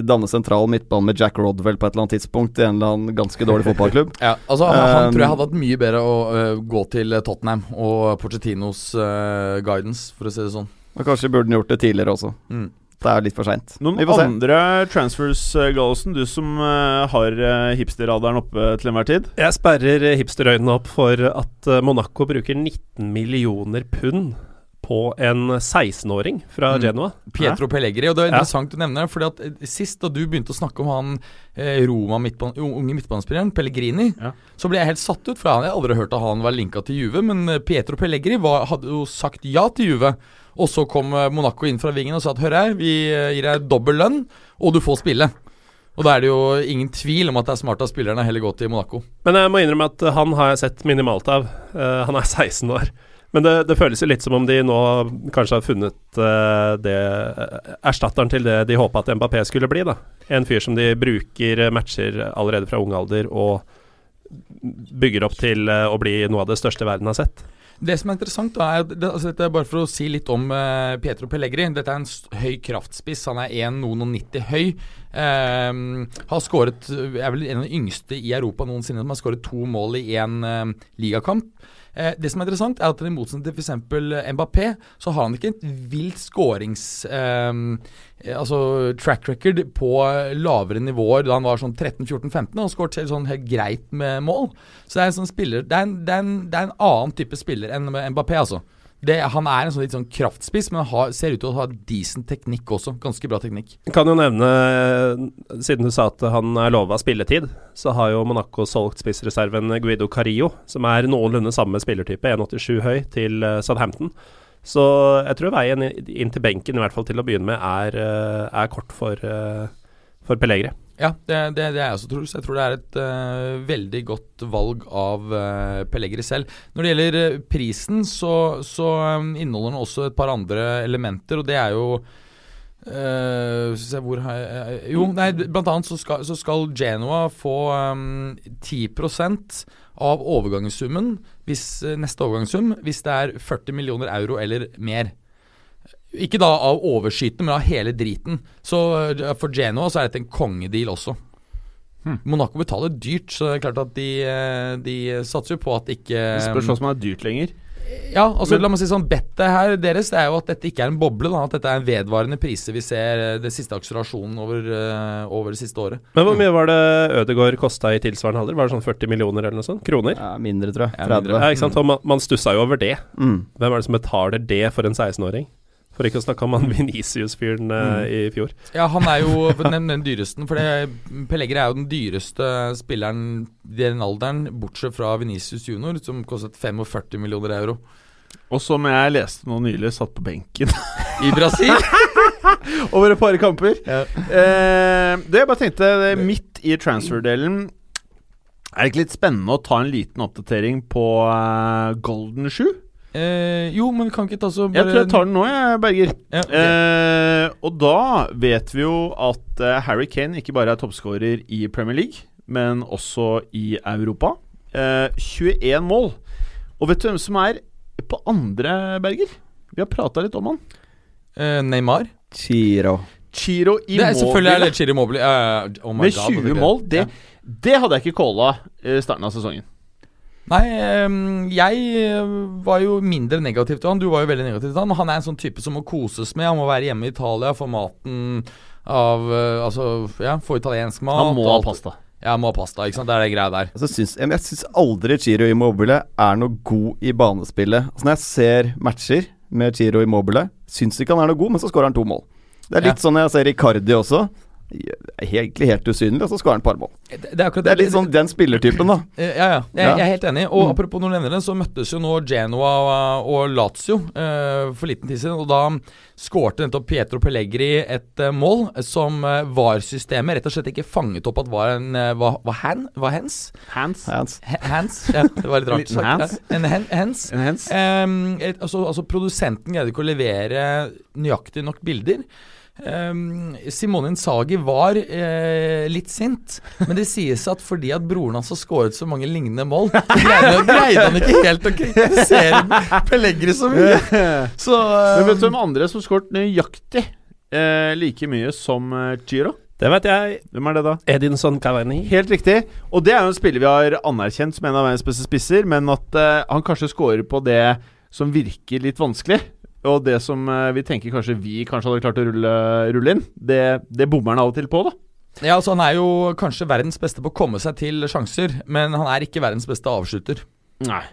danne sentral midtbane med Jack Rodwell på et eller annet tidspunkt i en eller annen ganske dårlig fotballklubb. [LAUGHS] Ja, altså han, han Um, tror jeg hadde hatt mye bedre å uh, gå til Tottenham og Porcettinos uh, guidance, for å si det sånn. Og kanskje burde han gjort det tidligere også. Mm. Det er litt for seint. Noen andre transfers, Gallosen, du som uh, har uh, hipsterradaren oppe til enhver tid? Jeg sperrer hipsterøynene opp for at Monaco bruker 19 millioner pund på en 16-åring fra Mm. Genoa. Pietro Pellegri. Og det er Ja. interessant du nevner det, fordi at eh, sist da du begynte å snakke om han eh, Roma midtban unge midtbanespilleren, Pellegrini, Ja. så ble jeg helt satt ut, for jeg hadde aldri hørt at han var linka til Juve. Men eh, Pietro Pellegri var, hadde jo sagt ja til Juve. Og så kom eh, Monaco inn fra vingen og sa at hør her, vi gir deg dobbel lønn, og du får spille. Og da er det jo ingen tvil om at det er smart av spillerne heller gå til Monaco. Men jeg må innrømme at han har jeg sett minimalt av. Uh, han er 16 år. Men det, det føles jo litt som om de nå kanskje har funnet uh, det eh, erstatteren til det de håpa at Mbappé skulle bli. da En fyr som de bruker matcher allerede fra ung alder og bygger opp til uh, å bli noe av det største verden har sett. Det som er interessant, da er det, altså dette er bare for å si litt om uh, Pietro Pellegri. Dette er en høy kraftspiss. Han er 1,90 høy. Uh, har skåret Er vel en av de yngste i Europa noensinne som har skåret to mål i én uh, ligakamp. Eh, det som er interessant, er at i motsetning til f.eks. Mbappé, så har han ikke et vilt skårings... ehm, eh, altså track record på eh, lavere nivåer da han var sånn 13-14-15. Han skåret selv sånn helt greit med mål. Så det er en sånn spiller Det er en, det er en, det er en annen type spiller enn Mbappé, altså. Det, han er en sånn litt sånn kraftspiss, men har, ser ut til å ha decent teknikk også. Ganske bra teknikk. Kan jo nevne, siden du sa at han er lova spilletid, så har jo Monaco solgt spissreserven Guido Carillo, som er noenlunde samme spillertype, 1,87 høy, til eh, Southampton. Så jeg tror veien inn til benken, i hvert fall til å begynne med, er, eh, er kort for, eh, for Pellegri. Ja, det, det, det jeg også tror. Så jeg tror det er et uh, veldig godt valg av uh, Pellegri selv. Når det gjelder eh, prisen, så, så um, inneholder den også et par andre elementer, og det er jo uh, se hvor har jeg, eh, Jo, nei, blant annet så skal, så skal Genoa få um, 10 av overgangssummen, hvis, eh, neste overgangssum, hvis det er 40 millioner euro eller mer. Ikke da av overskytende, men av hele driten. Så eh, for Genoa så er dette en kongedeal også. Hmm. Monaco betaler dyrt, så det er klart at de, eh, de satser jo på at ikke Det spørs hva som er dyrt lenger. Ja, altså Men- la meg si sånn Bettet her deres det er jo at dette ikke er en boble. Da, at dette er en vedvarende priser vi ser eh, det siste akselerasjonen over, over det siste året. Men hvor mye var det Ødegaard kosta i tilsvarende alder? Var det sånn 40 millioner eller noe sånt? Kroner? Ja, mindre, tror jeg. Ja, mindre. Ja, ikke sant? Og man, man stussa jo over det. Mm. Hvem er det som betaler det for en 16-åring? For ikke å snakke om han [LAUGHS] Venicius-fyren mm. i fjor. Ja, han er jo [LAUGHS] den, den dyreste. For det, er jo den dyreste spilleren i den alderen, bortsett fra Venicius Junior, som kostet 45 millioner euro. Og som jeg leste nå nylig, satt på benken I Brasil? [LAUGHS] over et par kamper. Ja. Eh, det jeg bare tenkte, det er midt i transfer-delen Er det ikke litt spennende å ta en liten oppdatering på eh, Golden Shoe? Eh, jo, men kan ikke ta så Jeg tror jeg tar den nå, jeg, Berger. Ja, okay. Eh, og da vet vi jo at eh, Harry Kane ikke bare er toppskårer i Premier League, men også i Europa. Eh, 21 mål. Og vet du hvem som er på andre, Berger? Vi har prata litt om han. Eh, Neymar. Chiro. Chiro Det er selvfølgelig er Immobile det Chiro Mobley. Uh, oh Med med God, 20 det- mål. Det, Ja. det hadde jeg ikke calla i starten av sesongen. Nei, jeg eh, var jo mindre negativ til han. Du var jo veldig negativ til han. Han er en sånn type som må koses med. Han må være hjemme i Italia, få maten av eh, Altså, ja, få italiensk mat. Han må ha pasta. Ja, må ha pasta. Ikke sant. Det er det greia der. Altså, syns, jeg, jeg syns aldri Chiro Immobile er noe god i banespillet. Altså, når jeg ser matcher med Chiro Immobile, syns ikke han er noe god, men så skårer han to mål. Det er litt sånn når jeg ser Icardi også. Egentlig helt usynlig, og så skårer han et par mål. Det, det er akkurat Det er litt sånn den spillertypen, da. Eh, Ja, ja. Jeg, Ja. jeg er helt enig. Og apropos når du nevner det, så møttes jo nå Genoa og Lazio uh, for liten tid siden. Og da skårte nettopp Pietro Pellegri et uh, mål som uh, VAR-systemet rett og slett ikke fanget opp at var en var, var, hand, var hands? Hands. Hans. Hands? Ja, det var litt rart sagt. hands. Ja. En hen, hands. En hands. Um, et, altså, altså Produsenten greide ikke å levere nøyaktig nok bilder. Um, Simone Insagi var eh, litt sint, men det sies at fordi at broren hans har skåret så mange lignende mål, så greide, greide han ikke helt å kritisere Pellegri så mye. Så Men vet du hvem andre som skåret nøyaktig eh, like mye som Giro? Det vet jeg. Hvem er det da? Edinson Cavani. Helt riktig. Og det er jo en spiller vi har anerkjent som en av verdens beste spisser, men at eh, han kanskje scorer på det som virker litt vanskelig. Og det som eh, vi tenker kanskje vi kanskje hadde klart å rulle, rulle inn, det, det bommer han av og til på, da. Ja, altså Han er jo kanskje verdens beste på å komme seg til sjanser, men han er ikke verdens beste avslutter. Nei.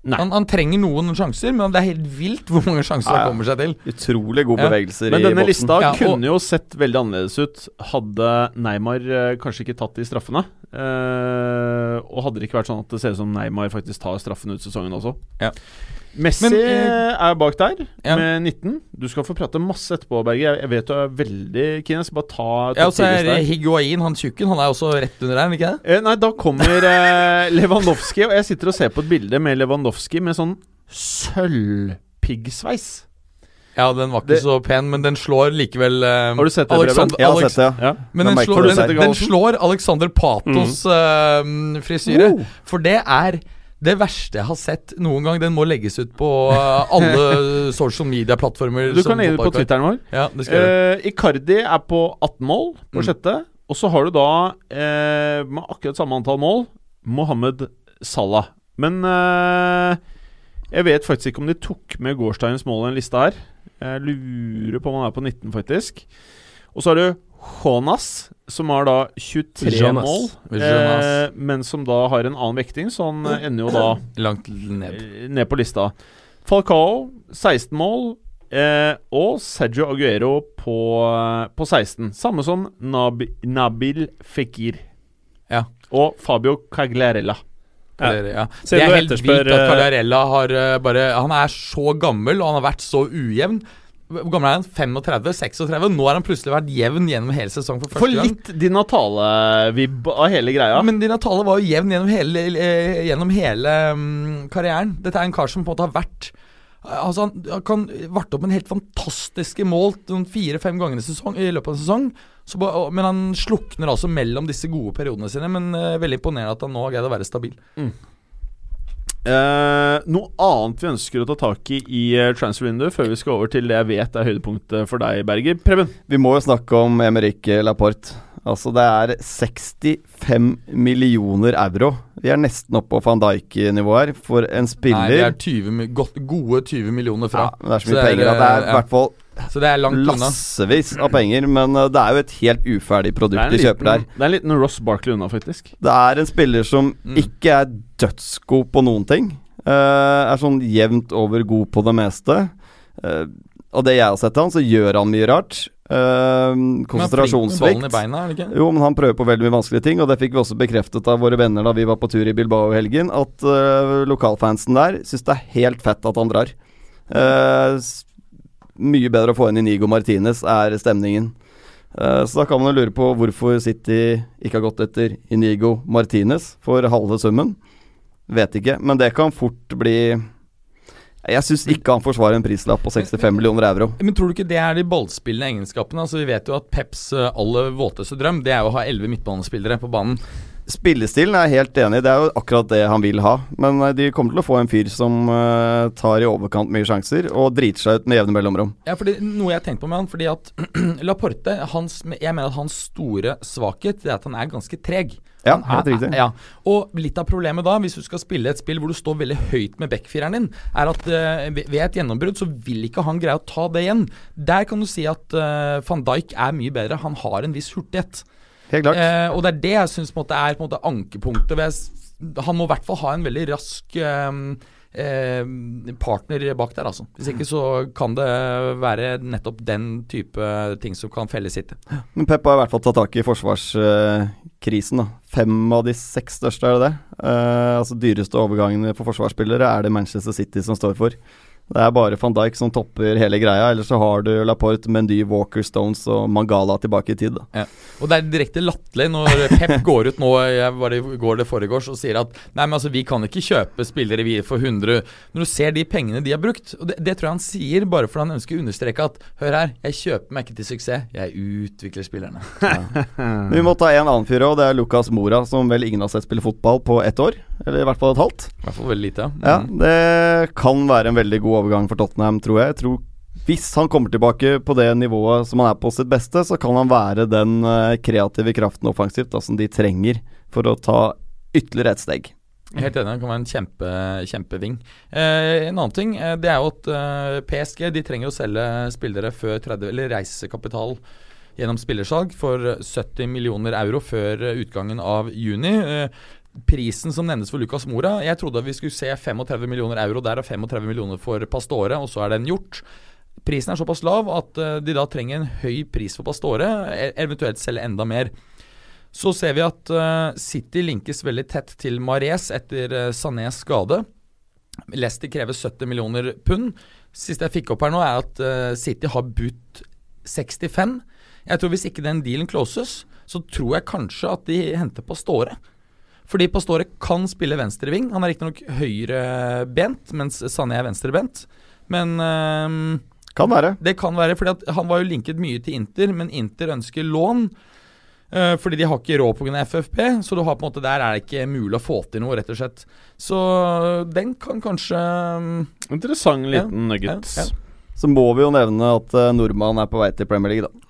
Nei. Han, han trenger noen sjanser, men det er helt vilt hvor mange sjanser Ja, ja. han kommer seg til. Utrolig gode bevegelser Ja. Men denne lista Ja, kunne jo sett veldig annerledes ut hadde Neymar eh, kanskje ikke tatt de straffene. Eh, og hadde det ikke vært sånn at det ser ut som Neymar faktisk tar straffen ut sesongen også. Ja. Messi Men, eh, er bak der ja. med 19. Du skal få prate masse etterpå, Berge. Jeg, jeg vet du er veldig keen. Jeg skal bare ta Ja, og så er 10-lista. Higuain, han tjukken, han er også rett under der, ikke det? Eh, nei, da kommer eh, Lewandowski, og jeg sitter og ser på et bilde med Lewandowski med sånn sølvpiggsveis. Ja, den var ikke Det- så pen, men den slår likevel eh, Har du sett det, Breben? Jeg har sett det, ja. Men den slår, den, den slår Alexander Patos eh, frisyre. Oh. For det er det verste jeg har sett noen gang. Den må legges ut på eh, alle [LAUGHS] social media-plattformer. Du kan legge det på. Twitteren vår. Ja, det skal jeg. Eh, Icardi er på 18 mål på Mm. sjette. Og så har du da, uh, med akkurat samme antall mål, Mohammed Salah. Men uh, jeg vet faktisk ikke om de tok med gårsdagens mål i en lista her. Jeg lurer på om han er på 19, faktisk. Og så har du Jonas, som har da 23 Jonas. mål, Jonas. eh, men som da har en annen vekting, så han eh, ender jo da [CLEARS THROAT] Langt ned. eh, ned på lista. Falcao 16 mål. Eh, og Sergio Aguero på, eh, på 16. Samme som Nab Nabil Fekir. Ja. Og Fabio Cagliarella. Ja. Ja. Det Siden er du helt etterspør, vilt at Cagliarella har eh, bare Han er så gammel, og han har vært så ujevn. Hvor gammel er han? 35-36? Nå har han plutselig vært jevn gjennom hele sesongen for For første gang. litt Di Natale-vibb av hele greia. Men dinatale var jo jevn gjennom hele, eh, gjennom hele mm, karrieren. Dette er en kar som på en måte har vært Altså Han han kan varte opp med helt fantastiske mål fire-fem ganger i, sesong, i løpet av en sesong. Så, men han slukner altså mellom disse gode periodene sine. Men uh, veldig imponerende at han nå har greid å være stabil. Eh, noe annet vi ønsker å ta tak i i uh, transfer window, før vi skal over til det jeg vet er høydepunktet for deg, Berger. Preben. Vi må jo snakke om Emerick Laporte. Altså, det er 65 millioner euro. Vi er nesten oppe på van Dijk-nivå her. For en spiller Nei, vi er 20, gode 20 millioner fra. Ja, Det er så Så mye det er, penger at det er i ja. hvert fall Så det er langt unna. lassevis av penger. Men uh, det er jo et helt uferdig er, produkt de kjøper der. det er en liten Ross Barkley unna, faktisk. Det er en spiller som Mm. ikke er dødsgod på noen ting. Uh, er sånn jevnt over god på det meste. Uh, og det jeg har sett han, så gjør han mye rart. Uh, konsentrasjonssvikt. beina? Jo, men han prøver på veldig mye vanskelige ting, og det fikk vi også bekreftet av våre venner da vi var på tur i Bilbao i helgen, at uh, lokalfansen der syns det er helt fett at han drar. Eh, s- mye bedre å få inn Inigo Martinez, er stemningen. Eh, så da kan man jo lure på hvorfor City ikke har gått etter Inigo Martinez for halve summen. Vet ikke, men det kan fort bli Jeg syns ikke han forsvarer en prislapp på 65 millioner euro. [LAUGHS] Men tror du ikke det er de ballspillende egenskapene? Altså Vi vet jo at Peps eh, aller våteste drøm Det er jo å ha elleve midtbanespillere på banen. Spillestilen er jeg helt enig i, det er jo akkurat det han vil ha. Men eh, de kommer til å få en fyr som uh, tar i overkant mye sjanser, og driter seg ut med jevne mellomrom. Ja, fordi Noe jeg har tenkt på med han, fordi at [CLEARS THROAT] Laporte hans, Jeg mener at hans store svakhet Det er at han er ganske treg. Ja, helt riktig. Ja, Og litt av problemet da, hvis du skal spille et spill hvor du står veldig høyt med backfireren din, er at uh, ved et gjennombrudd så vil ikke han greie å ta det igjen. Der kan du si at uh, van Dijk er mye bedre. Han har en viss hurtighet. Helt klart. Eh, og det er det jeg syns er på en måte ankepunktet. Ved, han må i hvert fall ha en veldig rask eh, eh, partner bak der, altså. Hvis ikke så kan det være nettopp den type ting som kan felle City. Men Pep har i hvert fall tatt tak i forsvarskrisen. da. Fem av de seks største, er det det? Eh, altså Dyreste overgangene for forsvarsspillere er det Manchester City som står for. Det er bare van Dijk som topper hele greia, ellers så har du Laporte, Mendy, Walker, Stones og Mangala tilbake i tid. da. Og det er direkte latterlig når Pep [LAUGHS] går ut nå jeg var det går det foregårs og sier at Nei, men altså vi kan ikke kjøpe spillere vi for 100 Når du ser de pengene de har brukt Og det, det tror jeg han sier bare fordi han ønsker å understreke at Hør her, jeg kjøper meg ikke til suksess, jeg utvikler spillerne. Ja. [LAUGHS] vi må ta en annen fyr òg, det er Lucas Mora, som vel ingen har sett spille fotball på ett år. Eller i hvert fall et halvt. I hvert fall veldig lite. Ja, Mm. Det kan være en veldig god overgang for Tottenham, tror jeg. jeg tror hvis han kommer tilbake på det nivået som han er på sitt beste, så kan han være den eh, kreative kraften offensivt da, som de trenger for å ta ytterligere et steg. Helt enig, han kan være en kjempe, kjempeving. Eh, en annen ting eh, det er jo at eh, PSG de trenger å selge spillere før 30, eller reisekapital gjennom spillersalg for 70 millioner euro før utgangen av juni. Eh, prisen som nevnes for Lucas Mora Jeg trodde vi skulle se 35 millioner euro der og 35 millioner for Pastore, og så er den gjort. Prisen er såpass lav at eh, de da trenger en høy pris for Pastore, e- eventuelt selge enda mer. Så ser vi at eh, City linkes veldig tett til Mares etter uh, Sanés skade. Leicester krever 70 millioner pund. Siste jeg fikk opp her nå, er at eh, City har budt 65. Jeg tror Hvis ikke den dealen closes, så tror jeg kanskje at de henter Pastore. Fordi Pastore kan spille venstreving. Han er riktignok høyrebent, mens Sané er venstrebent. Men eh, Kan være. det kan være, fordi at han var jo linket mye til Inter, men Inter ønsker lån. eh, fordi de har ikke råd pga. FFP, så du har på en måte der er det ikke mulig å få til noe, rett og slett. Så den kan kanskje mm, Interessant Ja, liten nuggets. ja, ja. Så må vi jo nevne at uh, nordmann er på vei til Premier League, da.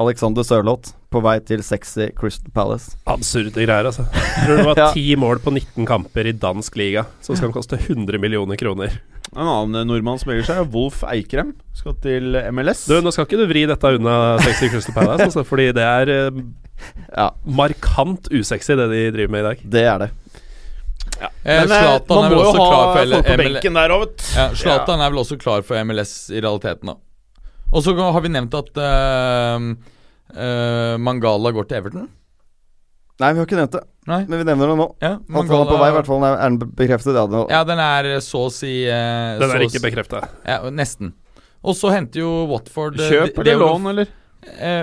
Alexander Sørloth på vei til sexy Crystal Palace. Absurde greier, altså. Jeg tror det var [LAUGHS] Ja. ti mål på 19 kamper i dansk liga, som skal koste 100 millioner kroner. En annen nordmann som melder seg, Wolf Eikrem. Skal til MLS. Du, Nå skal ikke du vri dette unna Sexy Crystal Palace, altså, fordi det er eh, Ja, markant usexy, det de driver med i dag. det er det. Ja. Men eh, Zlatan man er må vel jo også ha klar for folk på benken der òg, vet du. Ja, Zlatan er vel også klar for MLS i realiteten, da. Og så har vi nevnt at eh, eh, Mangala går til Everton. Nei, vi har ikke nevnt det, Nei? men vi nevner det nå. Ja, At han er på vei, i hvert fall. Er den bekreftet? Ja, Ja, den er så å si uh, Den er ikke si- bekrefta. Ja, nesten. Og så henter jo Watford eh, Kjøp eller lån, eller? Eh,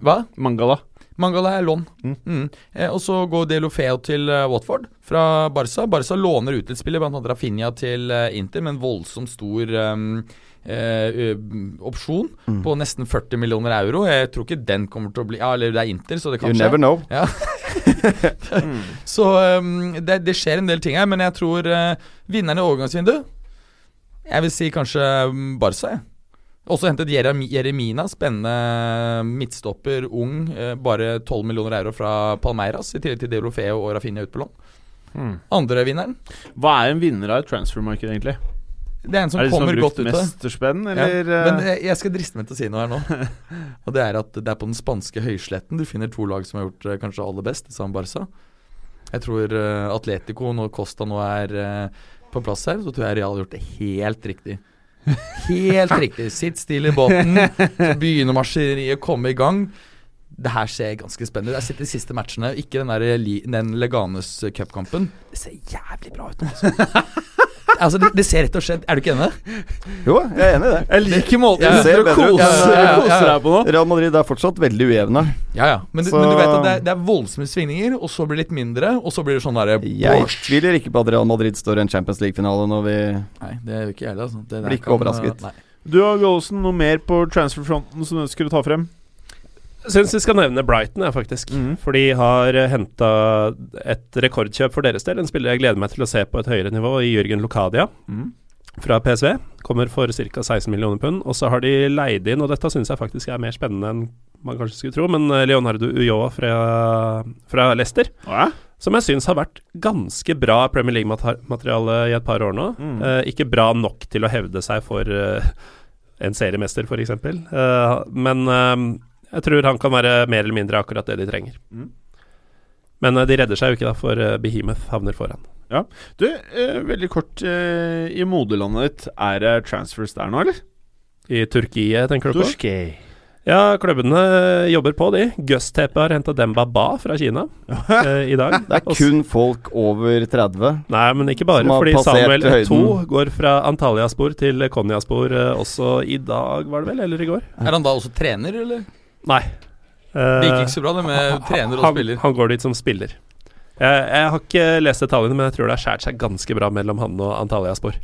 hva? Mangala. Mangala er lån. Mm. Mm. Eh, og så går Delofeo til Watford fra Barca. Barca låner ut litt spillere, bl.a. Rafinha til Inter, med en voldsomt stor um, eh, opsjon Mm. på nesten 40 millioner euro. Jeg tror ikke den kommer til å bli Ja, eller det er Inter, så det kan You skje. never know. Ja. [LAUGHS] Så um, det, det skjer en del ting her, men jeg tror uh, vinneren i overgangsvinduet Jeg vil si kanskje Barca, jeg. Også hentet Jeremina, spennende midtstopper, ung. eh, bare 12 millioner euro fra Palmeiras, i tillegg til Deulofeo og Rafinha ut på lån. Andre vinneren, Hva er en vinner av et transfermarked, egentlig? Det er en som er det kommer godt ut av det. Mesterspenn, eller? Ja, men eh, jeg, jeg skal driste meg til å si noe her nå. [LAUGHS] Og det er at det er på den spanske høysletten du finner to lag som har gjort eh, kanskje aller best, sammen Barca. Jeg tror eh, Atletico, når Costa nå er eh, på plass her, så tror jeg Real har gjort det helt riktig. Helt riktig. Sitt stille i båten, så begynner maskineriet å komme i gang. Det her ser ganske spennende ut. Jeg har sett de siste matchene, ikke den, der, den Leganes cupkampen. Det ser jævlig bra ut nå, altså. [LAUGHS] altså det, det ser rett og slett Er du ikke enig? Jo, jeg er enig i det. jeg liker måten Ja, du ser bedre ut. koser, Ja, ja, ja, ja. deg på nå. Real Madrid er fortsatt veldig ujevne. Ja, ja. Men, du- Så- men du vet at det er, det er voldsomme svingninger, og så blir det litt mindre, og så blir det sånn derre Jeg tviler ikke på at Real Madrid står i en Champions League-finale når vi Nei, det er jo ikke jeg heller. Altså. Det Blir ikke overrasket. Nei. Du og Gålesen, noe mer på transferfronten som du ønsker å ta frem? Syns vi skal nevne Brighton, ja, faktisk. Mm. For de har henta et rekordkjøp for deres del. En spiller jeg gleder meg til å se på et høyere nivå, i Jørgen Lokadia. Mm. fra PSV. Kommer for ca. 16 millioner pund. Og så har de leid inn, og dette syns jeg faktisk er mer spennende enn man kanskje skulle tro, men eh, Leonardo Ulloa fra, fra Leicester. Ja. Som jeg syns har vært ganske bra Premier League-materiale i et par år nå. Mm. Eh, ikke bra nok til å hevde seg for eh, en seriemester, f.eks. Uh, men eh, jeg tror han kan være mer eller mindre akkurat det de trenger. Mm. Men eh, de redder seg jo ikke, da, for eh, Behemoth havner foran. Ja. Du, eh, veldig kort. Eh, I moderlandet ditt, er det transfers der nå, eller? I Turkiet, tenker du på? Turskei. Ja, klubbene jobber på, de. Gusttepe har henta Demba Ba fra Kina [LAUGHS] eh, i dag. Det er kun folk over 30. Nei, men ikke bare. Som har Fordi passert Samuel høyden. Eto'o går fra Antalyaspor til Konyaspor eh, også i dag, var det vel? Eller i går? Er han da også trener, eller? Nei. Det gikk Eh, ikke så bra, det med trener og han, spiller. Han går dit som spiller. Jeg, jeg har ikke lest detaljene, men jeg tror det har skåret seg ganske bra mellom han og Antalyaspor.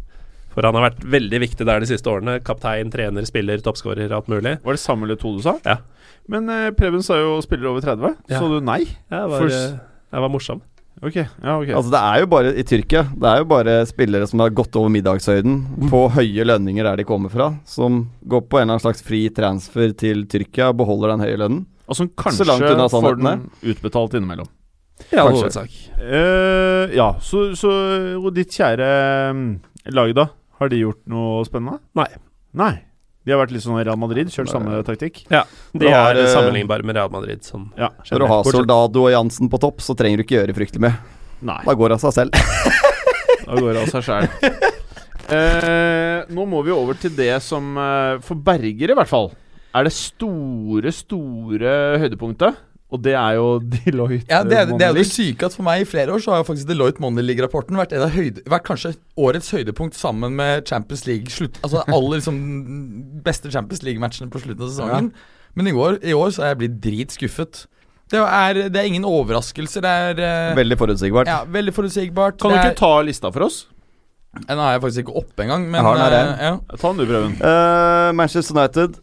For han har vært veldig viktig der de siste årene. Kaptein, trener, spiller, toppskårer, alt mulig. Var det Samuel Eto'o du sa? Ja. Men eh, Preben sa jo spiller over 30. Ja. Så du nei? Jeg var, For- eh, jeg var morsom. Ok, ja, ok. Altså Det er jo bare i Tyrkia Det er jo bare spillere som har gått over middagshøyden på høye lønninger der de kommer fra, som går på en eller annen slags fri transfer til Tyrkia og beholder den høye lønnen. og som så langt kanskje unna får den utbetalt innimellom. Ja, Kanskje. Eh, ja, så, så Og ditt kjære mm, lag, da? Har de gjort noe spennende? Nei. Nei. De har vært litt sånn Real Madrid, kjørt samme taktikk? De Du har, er eh, sammenlignbare med Real Madrid. Sånn. Ja. Når du har Soldado og Jansen på topp, så trenger du ikke gjøre fryktelig mye. Nei. Da går det av seg selv. [LAUGHS] Da går det av seg sjæl. Eh, nå må vi over til det som eh, For Berger, i hvert fall, er det store, store høydepunktet. Og det er jo [LAUGHS] Deloitte Ja, det, er- det er jo det syke at for meg i flere år så har jo faktisk Deloitte Money League-rapporten vært, vært kanskje årets høydepunkt sammen med Champions League. Slutt, altså alle liksom beste Champions League-matchene på slutten av sesongen. Men i år, i år så er jeg blitt dritskuffet. Det er, det er ingen overraskelser. Det er eh, Veldig forutsigbart. ja, veldig forutsigbart. Kan du ikke ta lista for oss? Nå er jeg faktisk ikke oppe engang, men Jeg har den her, jeg. ja. Ta den du, Prøven. Uh, Manchester United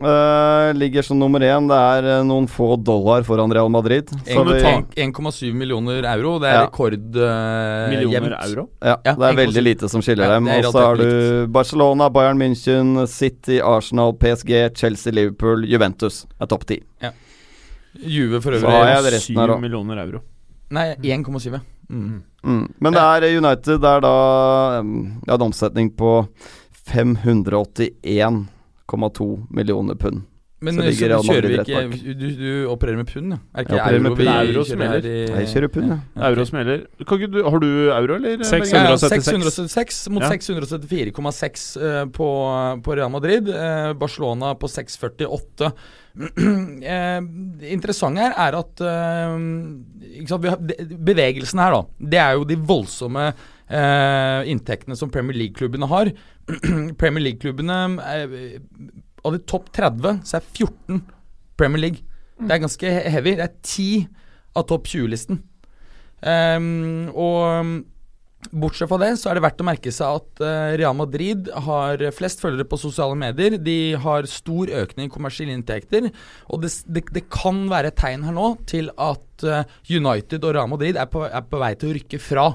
eh, ligger som nummer én. Det er eh, noen få dollar foran Real Madrid. Så En- vi, en- 1,7 millioner euro. Det er Ja. rekord Uh, Millioner jevnt. euro? ja, Ja, det er veldig lite som skiller Ja, dem. Og så har du Barcelona, Bayern München, City, Arsenal, PSG, Chelsea, Liverpool, Juventus. er topp ti. Juve for øvrig. har jeg det resten her 7 millioner euro. Nei, 1,7. Mm. Mm. Men det er United Det er da um, ja, en omsetning på 581,2 millioner pund. Men Så så, du kjører vi ikke du, du opererer med pund, ja? Er det Jeg ikke opererer med pund. Er euro som gjelder? Jeg kjører pund, ja. Ja, Euro som gjelder. Kan ikke du, har du euro, eller? Seks- Berger? Ja, 676. 676 mot Ja. 674,6 uh, på, på Real Madrid. Uh, Barcelona på 648. [CLEARS THROAT] eh, det interessante her er at eh, ikke sant, vi har, det- Bevegelsen her, da. Det er jo de voldsomme eh, inntektene som Premier League-klubbene har. [CLEARS THROAT] Premier League-klubbene eh, Av de topp 30 så er 14 Premier League. Det er ganske he- heavy. Det er 10 av topp 20-listen. Ehm, og Bortsett fra det, så er det verdt å merke seg at uh, Real Madrid har flest følgere på sosiale medier. De har stor økning i kommersielle inntekter. Og det, det, det kan være et tegn her nå til at uh, United og Real Madrid er på, er på vei til å rykke fra.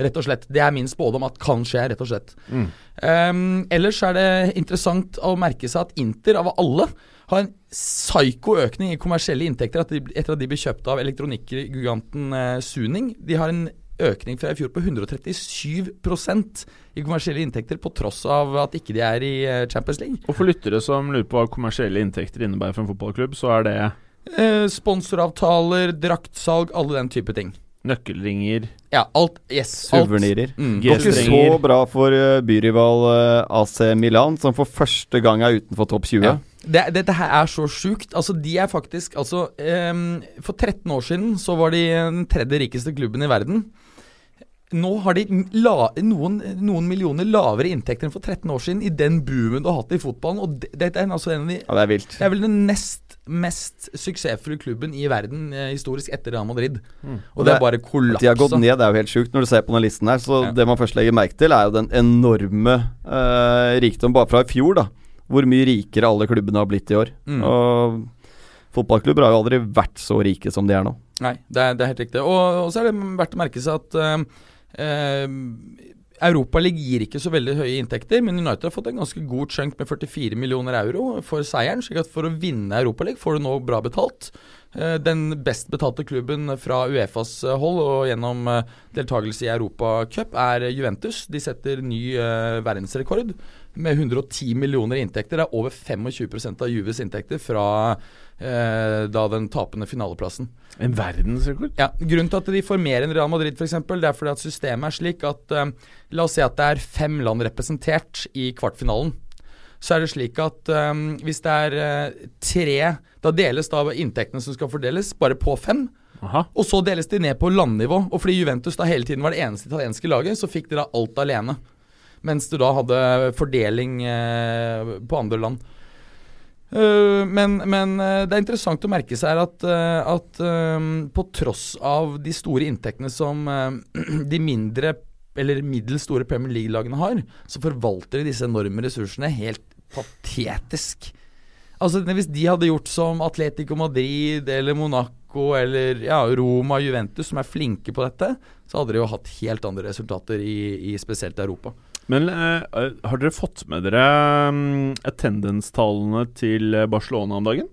Rett og slett. Det er min spådom at kan skje, rett og slett. Ehm, ellers er det interessant å merke seg at Inter, av alle, har en psyko økning i kommersielle inntekter etter, etter at de ble kjøpt av elektronikkgiganten eh, Suning. De har en økning fra i fjor på 137% i kommersielle inntekter, på tross av at ikke de er i eh, Champions League. Og for lyttere som lurer på hva kommersielle inntekter innebærer for en fotballklubb, så er det Eh, sponsoravtaler, draktsalg, alle den type ting. Nøkkelringer Ja, alt. Yes. alt. Suvenirer. Mm, Det går ikke så bra for eh, byrival eh, AC Milan, som for første gang er utenfor topp 20. Ja. Det, dette her er så sjukt. Altså, de er faktisk altså, um, For 13 år siden så var de den tredje rikeste klubben i verden. Nå har de la, noen, noen millioner lavere inntekter enn for 13 år siden i den boomen du har hatt i fotballen. Og det, det er altså en av de Ja, det er vilt. Det er vel den nest mest suksessfulle klubben i verden eh, historisk etter Real Madrid. Og det er bare kollapsa. de har gått ned, det er jo helt sjukt når du ser på den listen her. Så Ja. det man først legger merke til, er jo den enorme eh, rikdom bare fra i fjor, da. Hvor mye rikere alle klubbene har blitt i år. Mm. Og fotballklubber har jo aldri vært så rike som de er nå. Nei, det er, det er helt riktig. Og, og så er det verdt å merke seg at eh, eh, Europa gir ikke så veldig høye inntekter, men United har fått en ganske god chunk med 44 millioner euro for seieren. slik at for å vinne Europaligaen får du nå bra betalt. Eh, den best betalte klubben fra Uefas hold og gjennom eh, deltakelse i Europacup er Juventus. De setter ny verdensrekord med 110 millioner inntekter. Det er over 25% av Juves inntekter fra uh, da den tapende finaleplassen. En verdensrekord? Ja, Grunnen til at de får mer enn Real Madrid, eksempel, det er fordi at systemet er slik at eh, La oss si at det er fem land representert i kvartfinalen så er det slik at eh, hvis det er uh, tre Da deles da inntektene som skal fordeles, bare på fem. Aha. Og så deles de ned på landnivå. Og fordi Juventus da hele tiden var det eneste italienske laget, så fikk de da alt alene. Mens du da hadde fordeling eh, på andre land. Uh, men, men uh, det er interessant å merke seg at, uh, at på tross av de store inntektene som [CLEARS THROAT] de mindre eller middels store Premier League-lagene har, så forvalter de disse enorme ressursene helt patetisk. Altså Hvis de hadde gjort som Atletico Madrid eller Monaco eller ja, Roma Juventus, som er flinke på dette, så hadde de jo hatt helt andre resultater i, i spesielt Europa. Men uh, har dere fått med dere um, attendance-tallene til Barcelona om dagen?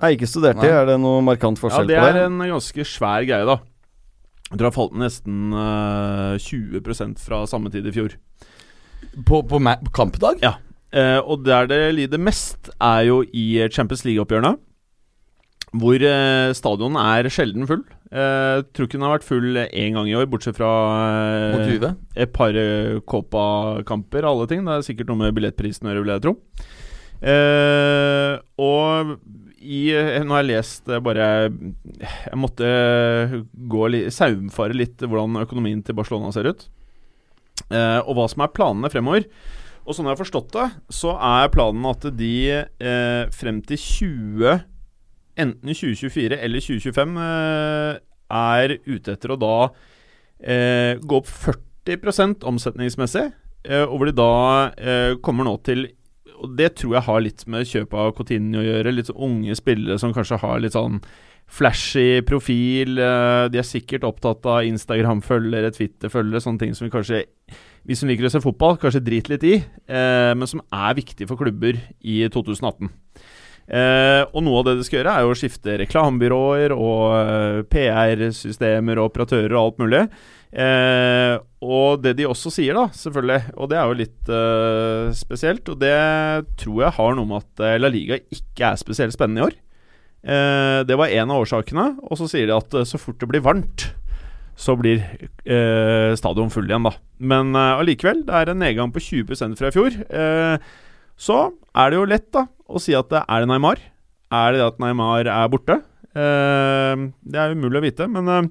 Nei, ikke studert det. Er det noe markant forskjell på det? Ja, det er en ganske svær greie, da. Jeg tror det har falt nesten uh, 20 fra samme tid i fjor. På, på, på kampdag? Ja. Uh, og der det lider mest, er jo i Champions League-oppgjørene. Hvor eh, stadion er sjelden full. Eh, tror ikke den har vært full én gang i år, bortsett fra eh, et par eh, Copa-kamper, alle ting. Det er sikkert noe med billettprisen å gjøre, vil jeg tro. Eh, og i, nå har jeg lest bare Jeg måtte gå li, saumfare litt hvordan økonomien til Barcelona ser ut. Eh, og hva som er planene fremover. Og sånn jeg har forstått det, så er planen at de eh, frem til 20 Enten 2024 eller 2025 eh, er ute etter å da eh, gå opp 40 omsetningsmessig. Eh, og hvor de da eh, kommer nå til Og det tror jeg har litt med kjøpet av Coutinho å gjøre. Litt sånn unge spillere som kanskje har litt sånn flashy profil. Eh, de er sikkert opptatt av Instagram-følgere, Twitter-følgere, sånne ting som vi kanskje vi som liker å se fotball, kanskje driter litt i, eh, men som er viktig for klubber i 2018. Eh, og noe av det de skal gjøre, er jo å skifte reklamebyråer og eh, PR-systemer og operatører og alt mulig. Eh, og det de også sier, da, selvfølgelig, og det er jo litt eh, spesielt, og det tror jeg har noe med at La Liga ikke er spesielt spennende i år. Eh, det var en av årsakene. Og så sier de at eh, så fort det blir varmt, så blir eh, stadion full igjen, da. Men eh, det er en nedgang på 20 fra i fjor. Eh, så er det jo lett da å si at det er Neymar. Er det det at Neymar er borte? Eh, det er umulig å vite, men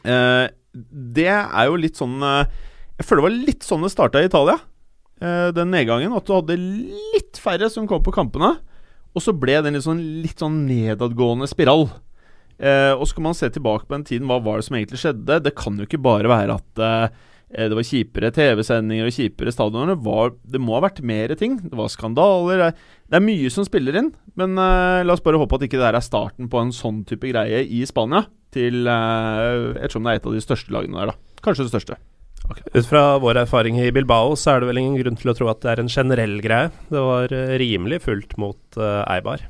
det er jo litt sånn Jeg føler det var litt sånn det starta i Italia, den nedgangen. At du hadde litt færre som kom på kampene. Og så ble det en litt sånn, litt sånn nedadgående spiral. Eh, og så kan man se tilbake på den tiden. Hva var det som egentlig skjedde? Det kan jo ikke bare være at eh, det var kjipere TV-sendinger og kjipere stadioner. Det, det, må ha vært mer ting. Det var skandaler. Det er mye som spiller inn. Men uh, la oss bare håpe at ikke det her er starten på en sånn type greie i Spania. Til, uh, ettersom det er et av de største lagene der, da. Kanskje det største. Okay. Ut fra vår erfaring i Bilbao så er det vel ingen grunn til å tro at det er en generell greie. Det var rimelig fullt mot uh, Eibar.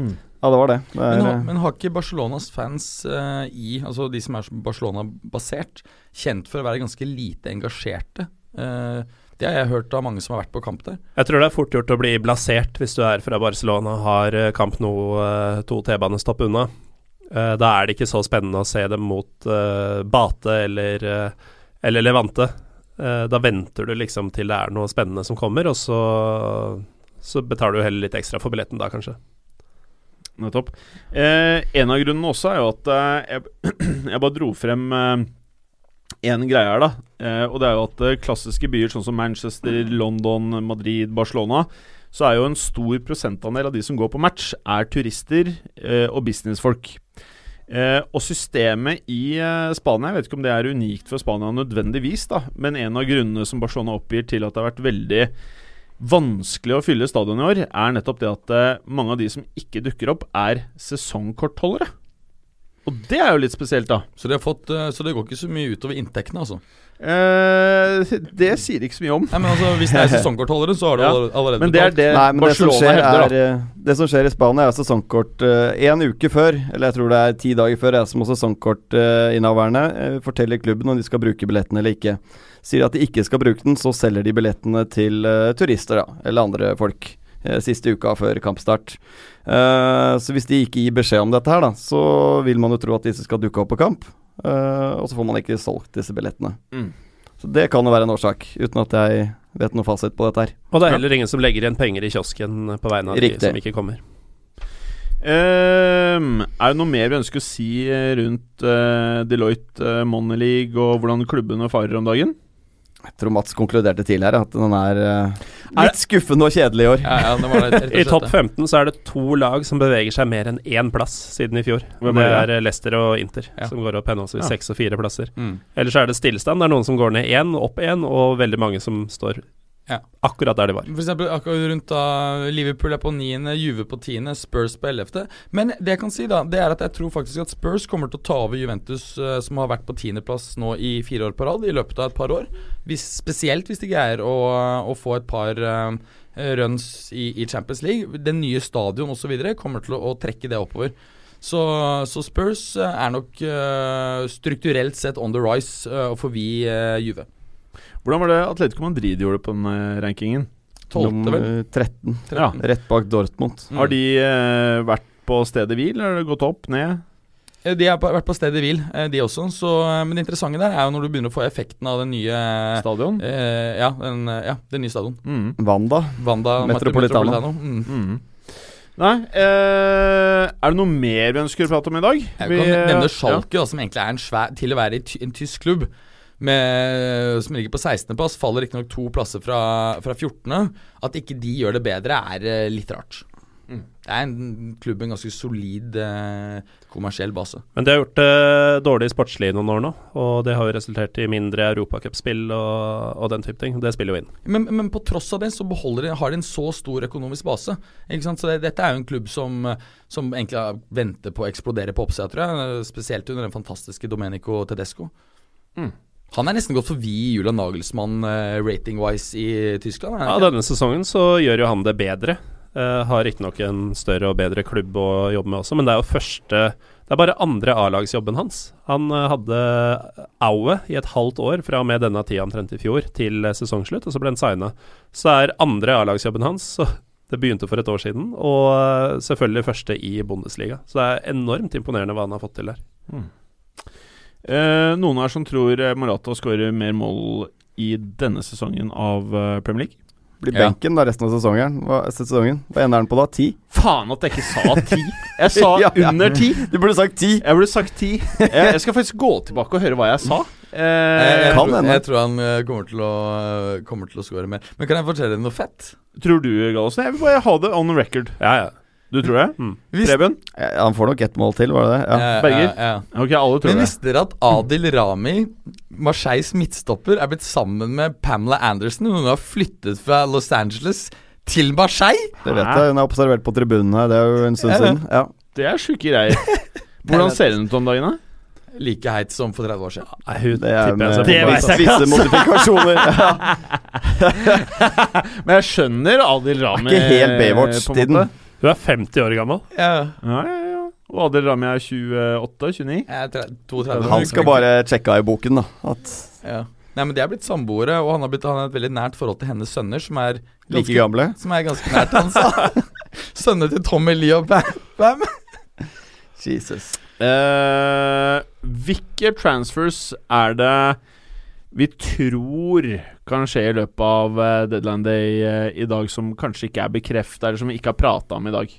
Mm. Ja, det var det. det er, men, har, men, har ikke Barcelonas fans uh, i, altså de som er Barcelona-basert, kjent for å være ganske lite engasjerte? det har jeg hørt av mange som har vært på kamp der. Jeg tror det er fort gjort å bli blasert hvis du er fra Barcelona og har kamp nå to T-banestopp unna. da er det ikke så spennende å se dem mot Bate eller eller Levante. Eh, da venter du liksom til det er noe spennende som kommer, og så, så betaler du heller litt ekstra for billetten da, kanskje. Nettopp. Eh, en av grunnene også er jo at eh, jeg, [CLEARS THROAT] bare dro frem én eh, greie her, da. Eh, og det er jo at eh, klassiske byer sånn som Manchester, London, Madrid, Barcelona, så er jo en stor prosentandel av de som går på match, er turister og businessfolk. Eh, og systemet i eh, Spania, jeg vet ikke om det er unikt for Spania nødvendigvis, da, men en av grunnene som Barcelona oppgir til at det har vært veldig vanskelig å fylle stadion i år, er nettopp det at eh, mange av de som ikke dukker opp, er sesongkortholdere. Og det er jo litt spesielt, da. Så, de har fått, eh, så det går ikke så mye utover inntektene, altså. Eh, det sier ikke så mye om. Nei, men altså, Hvis det er [LAUGHS] sesongkortholdere, så har du Ja, allerede Men det er betalt. det Nei, men det som, skjer hevder, er, eh, det som skjer i Spania, er sesongkort én uke før, eller jeg tror det er ti dager før, er som sesongkortinnehaverne uh, forteller klubben om de skal bruke billetten eller ikke. Sier at de ikke skal bruke den, så selger de billettene til uh, turister da, eller andre folk. eh, Siste uka før kampstart. Eh, så hvis de ikke gir beskjed om dette her, da, så vil man jo tro at disse skal dukke opp på kamp. eh, og så får man ikke solgt disse billettene. Mm. Så det kan jo være en årsak, uten at jeg vet noe fasit på dette her. Og det er heller ingen som legger igjen penger i kiosken på vegne av Riktig. de som ikke kommer. Um, er det noe mer vi ønsker å si rundt uh, Deloitte uh, Money League og hvordan klubbene farer om dagen? Jeg tror Mats konkluderte tidligere at den er eh, litt skuffende og kjedelig i år. Ja, ja, det var det, I topp 15 så er det to lag som beveger seg mer enn én plass siden i fjor. Hvem det er Leicester og Inter, Ja. som går opp henholdsvis Ja. seks og fire plasser. Mm. Ellers er det stillstand. Det er noen som går ned én, opp én, og veldig mange som står Ja. akkurat der de var. For eksempel akkurat rundt da Liverpool er på niende, Juve på tiende, Spurs på ellevte. Men det jeg kan si, da, det er at jeg tror faktisk at Spurs kommer til å ta over Juventus, eh, som har vært på tiendeplass nå i fire år på rad, i løpet av et par år. Hvis, spesielt hvis de greier å, å få et par uh, runs i, i Champions League. Den nye stadion osv. kommer til å, å trekke det oppover. Så, så Spurs eh, er nok uh, strukturelt sett on the rise uh, forbi Juve. Hvordan var det Atletico Madrid gjorde på den eh, rankingen? Tolvte, vel? Nummer 13. Ja. Rett bak Dortmund. Mm. Har de eh, vært på stedet hvil, eller har det gått opp, ned? Eh, De har vært på stedet hvil, eh, de også. Så, men det interessante der er jo når du begynner å få effekten av den nye Stadion? eh, ja, den, ja, den nye stadion. Mm. Wanda. Wanda Metropolitano. Mm. Mm. Nei eh, Er det noe mer vi ønsker å prate om i dag? Jeg Vi, kan nevne ja. Schalke, da, som egentlig er en svær Til å være i en tysk klubb, med, som ligger på 16.-plass, faller riktignok to plasser fra, fra 14. At ikke de gjør det bedre, er eh, litt rart. Mm. Det er en klubb med en ganske solid eh, kommersiell base. Men de har gjort det dårlig sportslig i noen år nå, og det har jo resultert i mindre europacupspill og, og den type ting. Det spiller jo inn. Men, men på tross av det så de, har de en så stor økonomisk base. Ikke sant? Så det, Dette er jo en klubb som, som egentlig venter på å eksplodere på oppsida, tror jeg. Spesielt under den fantastiske Domenico Tedesco. Mm. Han er nesten gått forbi Julian Nagelsmann uh, rating-wise i Tyskland. Ja. Denne sesongen så gjør jo han det bedre. Uh, har riktignok en større og bedre klubb å jobbe med også, men det er jo første Det er bare andre A-lagsjobben hans. Han uh, hadde Aue i et halvt år fra og med denne tida omtrent i fjor til sesongslutt, og så ble han signa. Så er andre A-lagsjobben hans så Det begynte for et år siden, og selvfølgelig første i Bundesliga. Så det er enormt imponerende hva han har fått til der. Eh, noen her som tror Marata Morata skårer mer mål i denne sesongen av eh, Premier League? Blir Ja. benken da resten av sesongen. Hva, sesongen. Hva ender den på da? Ti? Faen at jeg ikke sa ti! Jeg sa [LAUGHS] Ja, ja. under ti! Du burde sagt ti! Jeg burde sagt ti. Jeg, jeg skal faktisk gå tilbake og høre hva jeg sa. Jeg, Eh, jeg, kan tror, jeg tror han eh, kommer til å Kommer til å score mer. Men kan jeg fortelle deg noe fett? tror du, Gallosen? Jeg vil bare ha det on record. Ja, ja. Du tror det? Mm. Hvis- Preben? Ja, han får nok ett mål til, var det det? Ja. Eh, Berger? eh, ja. Ok, alle tror Men det. visste dere at Adil Rami, Marseilles midtstopper, er blitt sammen med Pamela Anderson? Hun har flyttet fra Los Angeles til Marseille! Det vet jeg. Hun er observert på tribunen her. Det er jo en stund siden. Ja. Det er sjuke greier. [LAUGHS] Hvordan ser hun ut om dagen, da? Like heit som for 30 år siden. Nei, hun Det er tipper jeg med på Det vet jeg visse [LAUGHS] modifikasjoner. Ja. [LAUGHS] Men jeg skjønner Adil Rami. ikke helt Baywatch Hun er 50 år gammel. Ja, Ja, ja, ja. Og Adil Rami er 28-29. jeg er tre- 32. Han skal bare sjekke av i boken, da. At ja. Nei, men De er blitt samboere, og han har, blitt, han har et veldig nært forhold til hennes sønner, som er like gamle. Som er ganske nært hans. [LAUGHS] Sønner til Tommy Lee og Bam. Bam. Jesus. Eh, hvilke transfers er det vi tror kan skje i løpet av Deadland deadline day eh, i dag, som kanskje ikke er bekrefta, eller som vi ikke har prata om i dag?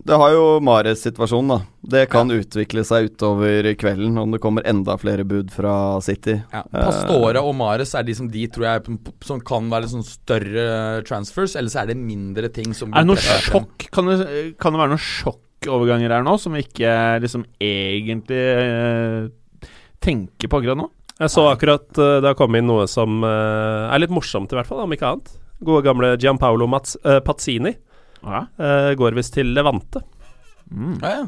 Det har jo Mares-situasjonen, da. Det kan utvikle seg utover kvelden om det kommer enda flere bud fra City. Ja, Pastore og Mares er de som de tror jeg Som kan være sånn større transfers, eller så er det mindre ting som Er det noe sjokk? Kan det, kan det være noen sjokkoverganger her nå, som vi ikke liksom egentlig eh, tenker på akkurat nå? Jeg så akkurat eh, det har kommet inn noe som eh, er litt morsomt, i hvert fall, om ikke annet. Gode gamle Gianpaolo Mats, uh, Pazzini. Ja. uh, går visst til Levante. Mm. Ja, ja.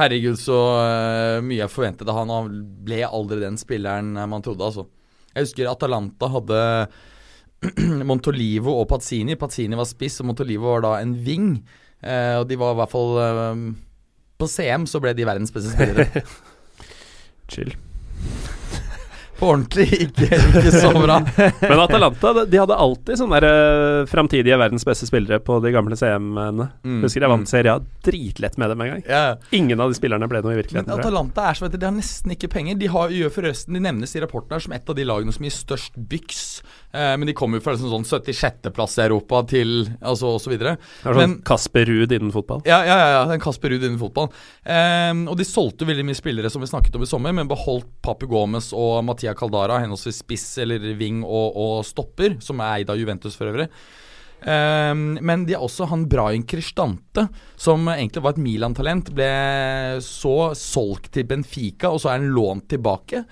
Herregud, så uh, mye jeg forventet av han. Han ble aldri den spilleren eh, man trodde, altså. Jeg husker Atalanta hadde [CLEARS THROAT] Montolivo og Pazzini. Pazzini var spiss, og Montolivo var da en ving. Eh, og de var i hvert fall eh, På CM så ble de verdens beste spillere. [LAUGHS] Chill. På ordentlig, ikke, ikke så bra. [LAUGHS] Men Atalanta de- de hadde alltid sånne der, uh, framtidige verdens beste spillere på de gamle CM-ene. Mm, Husker jeg mm. vant Serie A dritlett med dem en gang. Yeah. Ingen av de spillerne ble noe i virkeligheten. Men. Atalanta er så vet du, de har nesten ikke penger. De har, forresten, de nevnes i rapporten her som et av de lagene som gir størst byks. Eh, men de kommer jo fra liksom sånn 76.-plass i Europa til altså og så videre. Det var sånn Kasper Ruud innen fotball. Ja, ja, ja, ja den Kasper Ruud innen fotball. Eh, og de solgte veldig mye spillere som vi snakket om i sommer, men beholdt Papu Gomez og Mattia Caldara, henholdsvis spiss eller wing og, og stopper, som er eid av Juventus for øvrig. Um, men de har også han Brian Cristante, som egentlig var et Milan-talent, ble så solgt til Benfica, og så er han lånt tilbake.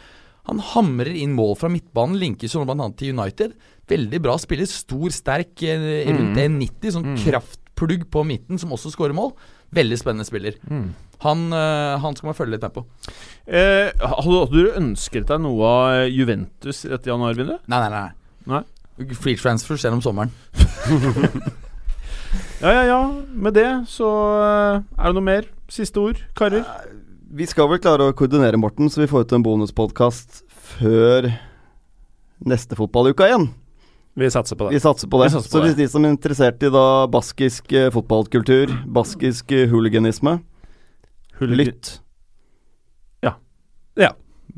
Han hamrer inn mål fra midtbanen, linkes jo bl.a. til United. Veldig bra spiller. Stor, sterk, rundt rundt 1,90. Sånn kraftplugg på midten, som også skårer mål. Veldig spennende spiller. Han, eh, han skal man følge litt med på. Eh, hadde, hadde du ønsket deg noe av Juventus i dette januarvinduet? Nei, nei, nei. Nei. Free transfers gjennom sommeren. [LAUGHS] Ja, ja, ja. Med det så eh, er det noe mer? Siste ord, karer? Vi skal vel klare å koordinere, Morten, så vi får ut en bonuspodkast før neste fotballuka igjen. Vi satser på det. Vi satser på det. Satser på så hvis de som er interessert i da baskisk eh, fotballkultur, baskisk eh, hooliganisme, lytt.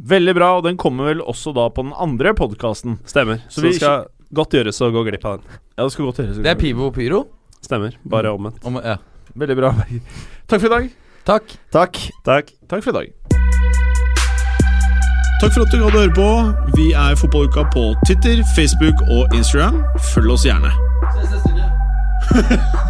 Veldig bra, og den kommer vel også da på den andre podkasten. Stemmer. Så Så, vi skal godt gjøres å gå glipp av den. Ja, det skal godt gjøres. Det er Pivo og Pyro. Stemmer. Bare omvendt. Om, ja. Veldig bra. Takk for i dag. Takk. Takk. Takk. Takk for i dag. Takk for at du gadd å høre på. Vi er Fotballuka på Twitter, Facebook og Instagram. Følg oss gjerne. [LAUGHS]